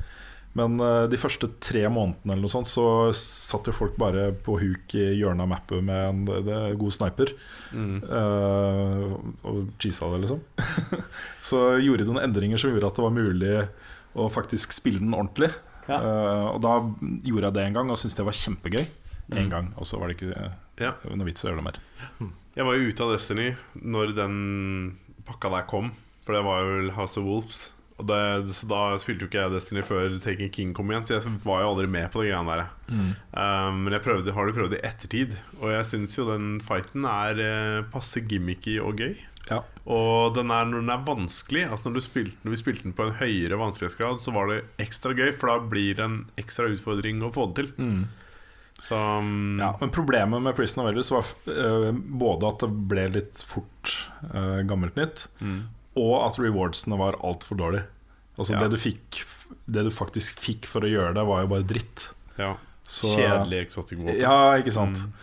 Men eh, de første tre månedene eller noe sånt så satt jo folk bare på huk i hjørnet av mappet med en det, god sniper. Mm. Uh, og cheesa det, liksom. så gjorde de noen endringer som gjorde at det var mulig å faktisk spille den ordentlig. Ja. Uh, og da gjorde jeg det en gang og syntes det var kjempegøy. En Mm. gang, og så var det ikke Ja. noe vits å gjøre det mer. Jeg var jo ute av Destiny når den pakka der kom. For det var jo House of Wolves. Det, så da spilte jo ikke jeg Destiny før Taking King kom igjen, så jeg var jo aldri med på de greiene der. Um, men jeg prøvde, har det prøvd i ettertid, og jeg syns jo den fighten er eh, passe gimmicky og gøy. Ja. Og den er, når den er vanskelig Altså når, du spilte, når vi spilte den på en høyere vanskelighetsgrad, så var det ekstra gøy, for da blir det en ekstra utfordring å få det til. Så um, Ja, men problemet med Prison of Elders var uh, både at det ble litt fort uh, gammelt nytt, mm. Og at rewardsene var altfor dårlige. Altså Ja. det, du fikk, det du faktisk fikk for å gjøre det, var jo bare dritt. ja. Så- Kjedelig eksotisk våpen. Ja, ikke sant. Mm.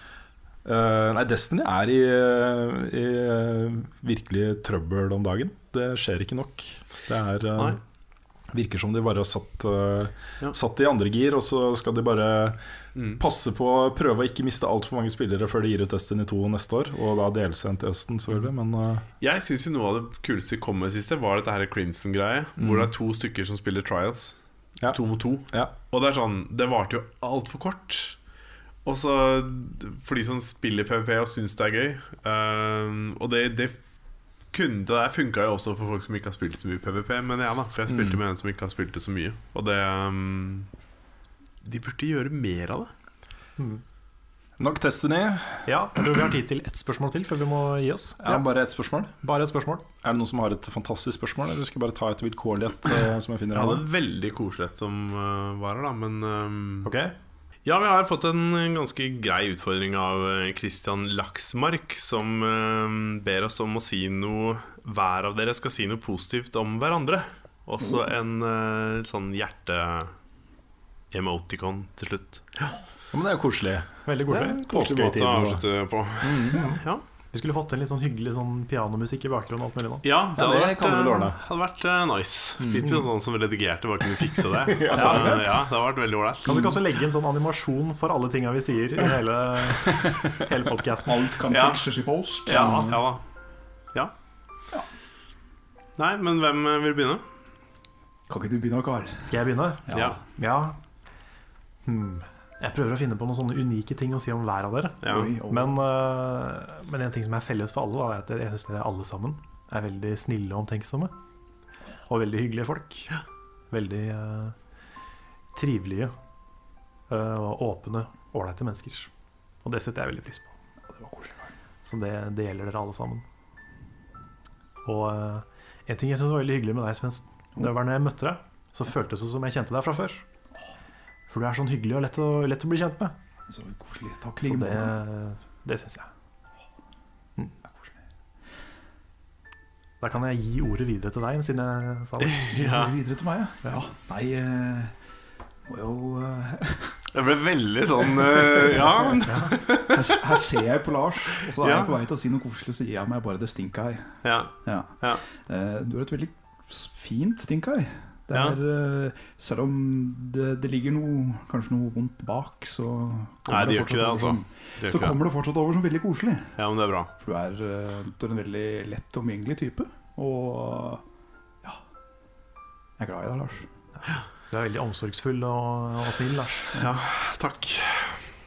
Uh, nei, Destiny er i, i eh, virkelig trøbbel om dagen. Det skjer ikke nok. Det er uh. Virker som de bare har satt, eh, Ja. satt i andre gir, og så skal de bare Mm. passe på prøve å ikke miste altfor mange spillere før de gir ut Destiny 2 neste år. Og da DLC-en til høsten, selvfølgelig. Men uh... Jeg syns noe av det kuleste vi kom med siste, var dette her Crimson-greie. Hvor det er to stykker som spiller trials. Ja. To mot to. ja. Og det er sånn Det varte jo altfor kort. Og så for de som spiller PVP og syns det er gøy ehm, Og det, det kunne, Det der funka jo også for folk som ikke har spilt så mye PVP, men jeg, da. For jeg spilte Mm. med en som ikke har spilt det så mye. Og det um, De burde gjøre mer av det. Nok Destiny. Ja, jeg tror vi har tid til ett spørsmål til før vi må gi oss. Ja, Bare ett spørsmål. Bare et spørsmål. Er det noen som har et fantastisk spørsmål, eller skal jeg bare ta et vilkårlig et Uh, som jeg finner Jeg hadde et veldig koselig et som uh, var her, da, men um, Ok? Ja, vi har fått en ganske grei utfordring av eh, Christian Laksmark, som eh, ber oss om å si noe Hver av dere skal si noe positivt om hverandre. Også en eh, sånn hjerte-emoticon til slutt. Ja, men det er jo koselig. Veldig koselig. Koselig måte å avslutte på. Ja, Vi skulle fått en litt sånn hyggelig sånn pianomusikk i bakgrunnen. alt mulig nå. ja det Ja, hadde det vært, kan du vel eh, hadde vært eh, nice. Fint hvis noen som redigerte bare kunne fikse det. Så, ja, det hadde vært veldig ålreit. Kan du ikke også legge en sånn animasjon for alle tinga vi sier i hele, hele podkasten? Alt kan Ja. fikses i post. Ja, ja da. Ja. Nei, men hvem eh, vil begynne? Kan ikke du begynne, Karl? Skal jeg begynne? Ja. Ja. Hmm. Jeg prøver å finne på noen sånne unike ting å si om hver av dere. Ja. Men, øh, men en ting som er felles for alle, da, er at jeg syns dere alle sammen er veldig snille og omtenksomme. Og veldig hyggelige folk. Veldig uh, trivelige øh, og åpne, ålreite mennesker. Og det setter jeg veldig pris på. det var koselig, Så det, det gjelder dere alle sammen. Og uh, en ting jeg syns var veldig hyggelig med deg, Svendsen, det var når jeg møtte deg, så føltes det som jeg kjente deg fra før. For du er sånn hyggelig og lett å, lett å bli kjent med. Så koselig. Takk Så like det, måte. det syns jeg. Da kan jeg gi ordet videre til deg, siden jeg sa det. Ja. Videre til meg, ja. ja. Nei, eh, må jo eh, Det ble veldig sånn eh, Ja. her, her ser jeg på Lars, og så er Ja. jeg på vei til å si noe koselig, så gir jeg meg bare det stink eye. ja. Ja. Ja. Eh, du har et veldig fint stink eye. Det Ja. er, eh, selv om det, det ligger noe, kanskje noe vondt bak, så kommer Nei, det gjør ikke det, altså. som- Det Så kommer det fortsatt over som veldig koselig. Ja, men det er bra. For du er, eh, du er en veldig lett og omgjengelig type. Og ja Jeg er glad i deg, Lars. Du er veldig omsorgsfull og, og snill, Lars. Ja, takk.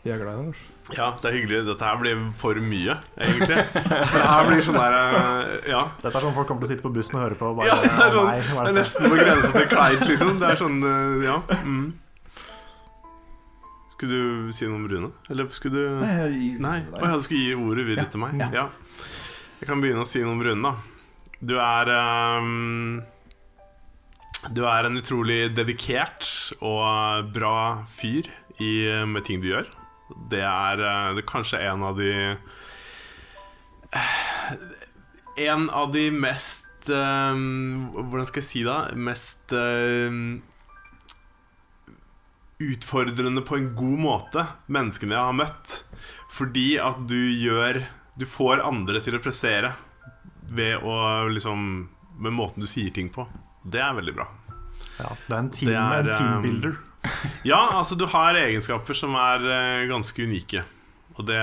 Jeg er glad i deg, Lars. Ja, det er hyggelig. Dette her blir for mye, egentlig. Det her blir sånn der eh, Ja. Dette er sånn folk kommer til å sitte på bussen og høre på. Bare, ja det er sånn nei, Det er nesten på grensa til kleint, liksom. Det er sånn eh, Ja. Mm. Skulle du si noe om Rune? Eller skulle du Nei, jeg Nei, ja, du skulle gi ordet videre Ja, til meg? ja. Ja. Jeg kan begynne å si noe om Rune, da. Du er um, Du er en utrolig dedikert og bra fyr i, med ting du gjør. Det er, eh, det er kanskje en av de En av de mest eh, Hvordan skal jeg si det? Mest eh, utfordrende på en god måte menneskene jeg har møtt. Fordi at du gjør Du får andre til å prestere ved å liksom Med måten du sier ting på. Det er veldig bra. Ja, det er en, team, Det er, en teambuilder. Ja, altså du har egenskaper som er eh, ganske unike. Og det,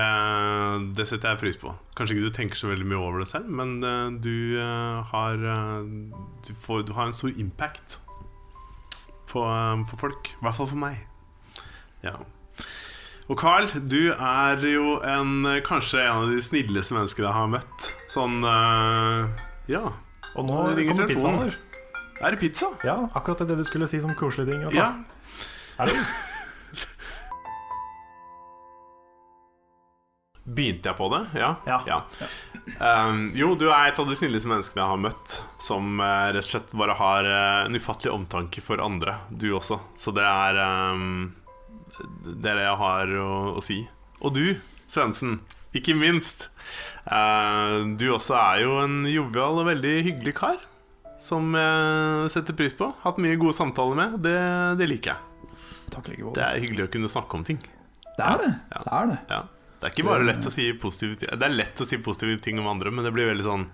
det setter jeg pris på. Kanskje ikke du tenker så veldig mye over det selv, men eh, du, eh, har, du, får, du har en stor impact på, på folk. I hvert fall for meg. Ja. Og Carl, du er jo en, kanskje en av de snilleste menneskene jeg har møtt. Sånn Ja. Og nå ringer kommer pizzaen vår. Er det pizza? Ja, akkurat det du skulle si som koselig ting. Ja. Begynte jeg på det? Ja. Ja. Um, jo, du er et av de snilleste menneskene jeg har møtt. Som uh, rett og slett bare har uh, en ufattelig omtanke for andre. Du også. Så det er um, Det er det jeg har å, å si. Og du, Svendsen, ikke minst. Uh, du også er jo en jovial og veldig hyggelig kar. Som jeg setter pris på. Hatt mye gode samtaler med. Det, det liker jeg. Takk like Det er hyggelig å kunne snakke om ting. Det er det. Ja. Det er det. Ja. Det er ikke bare lett å si positive ting Det er lett å si positive ting om andre, men det blir veldig sånn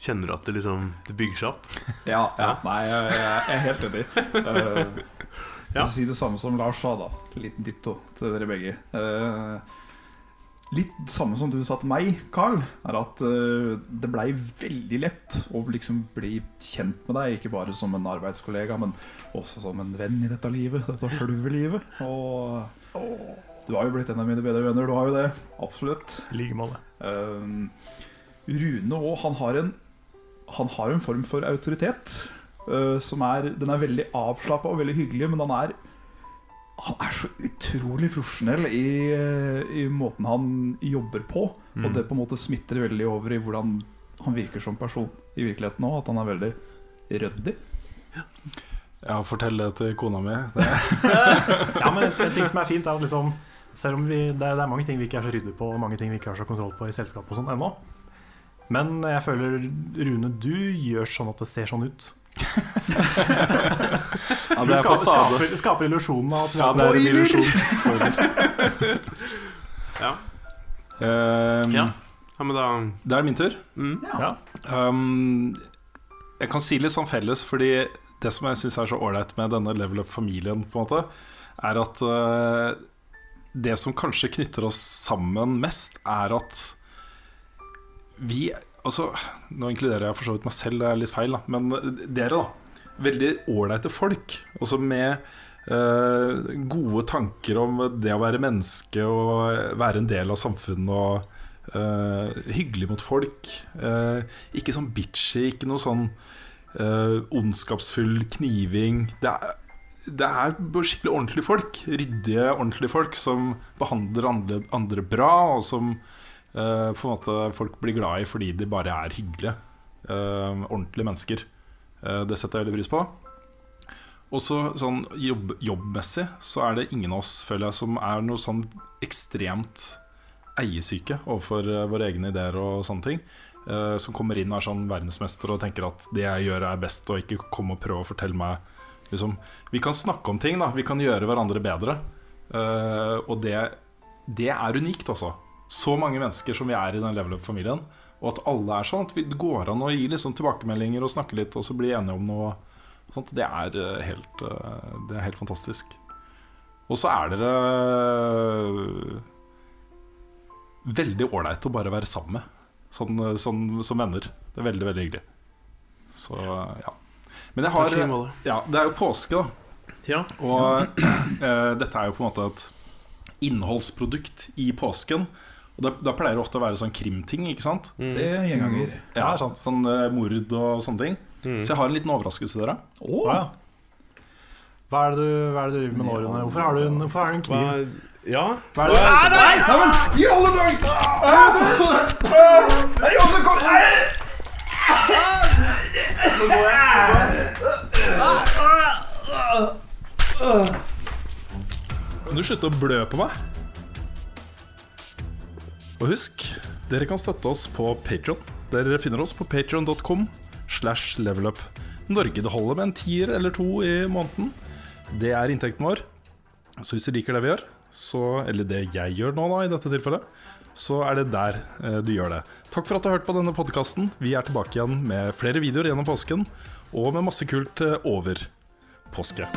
Kjenner du at det liksom Det bygger seg opp? Ja, ja. Nei, jeg, jeg er helt enig. Uh, jeg vil si det samme som Lars sa, da. Liten ditto til dere begge. Eh, litt samme som du sa til meg, Carl, er at uh, det blei veldig lett å liksom bli kjent med deg. Ikke bare som en arbeidskollega, men også som en venn i dette livet. Dette sjølve livet. Og du har jo blitt en av mine bedre venner. Du har jo det. Absolutt. I like måte. Um, Rune òg, han har en Han har en form for autoritet uh, som er Den er veldig avslappa og veldig hyggelig, men han er Han er så utrolig profesjonell i, uh, i måten han jobber på. Og det på en måte smitter veldig over i hvordan han virker som person i virkeligheten òg. At han er veldig ryddig. Ja, fortell det til kona mi. Det, Ja, men en, ting som er fint, er at liksom Selv om vi, det, er, det er mange ting vi ikke er så ryddige på, og mange ting vi ikke har så kontroll på i selskapet og sånn ennå. Men jeg føler, Rune, du gjør sånn at det ser sånn ut. ja, Du er skaper, skaper, skaper illusjonen av at Ja, det er en illusjon. Spoiler. Ja. Um, Ja. ja, men da Det er min tur. mm. Ja. Um, jeg kan si litt sånn felles, fordi det som jeg syns er så ålreit med denne level up-familien, på en måte, er at uh, det som kanskje knytter oss sammen mest, er at vi Altså, nå inkluderer jeg for så vidt meg selv, det er litt feil, da. Men dere, da. Veldig ålreite folk. Også med uh, gode tanker om det å være menneske og være en del av samfunnet og uh, hyggelig mot folk. Uh, ikke sånn bitchy, ikke noe sånn ondskapsfull kniving. Det er, det er skikkelig ordentlige folk. Ryddige, ordentlige folk som behandler andre, andre bra, og som på en måte folk blir glad i fordi de bare er hyggelige. ordentlige mennesker. Eh, det setter jeg veldig pris på. Og så sånn jobb, jobbmessig så er det ingen av oss, føler jeg, som er noe sånn ekstremt eiesyke overfor eh, våre egne ideer og sånne ting. Uh, som kommer inn og er sånn verdensmester og tenker at det jeg gjør er best, og ikke kom og prøv å fortelle meg liksom, Vi kan snakke om ting, da. Vi kan gjøre hverandre bedre. Uh, og det, det er unikt, altså. Så mange mennesker som vi er i den level up-familien. Og at alle er sånn. At vi, går an å gi liksom tilbakemeldinger og snakke litt, og så bli enige om noe. Sånt. Det, er eh, helt, eh, det er helt fantastisk. Og så er dere eh, veldig ålreit å bare være sammen med. Sånn, sånn, som venner. Det er veldig, veldig hyggelig. Så ja. Men jeg har. Ja, det er jo påske, da. Ja. Og uh, dette er jo på en måte et innholdsprodukt i påsken. Og da, da pleier det ofte å være sånn krimting, ikke sant? Det er gjenganger. Ja, Sånn uh, mord og sånne ting. Så jeg har en liten overraskelse til dere. Å, ja. Hva er du, hva er det du driver med nå, Rune? Hvorfor har du en, hvorfor har du en Hva, kniv? ja. Hva er det? I alle dager! Nei, også kom- Nei! Kan du slutte å blø på meg? Og husk, dere kan støtte oss på Patron. Dere finner oss på patron.com slash levelup. Norge det holder med en tier eller to i måneden. Det er inntekten vår. Så hvis du liker det vi gjør, så, eller det jeg gjør nå da, i dette tilfellet, så er det der eh, du gjør det. Takk for at du har hørt på denne podkasten. Vi er tilbake igjen med flere videoer gjennom påsken, og med masse kult eh, over påske.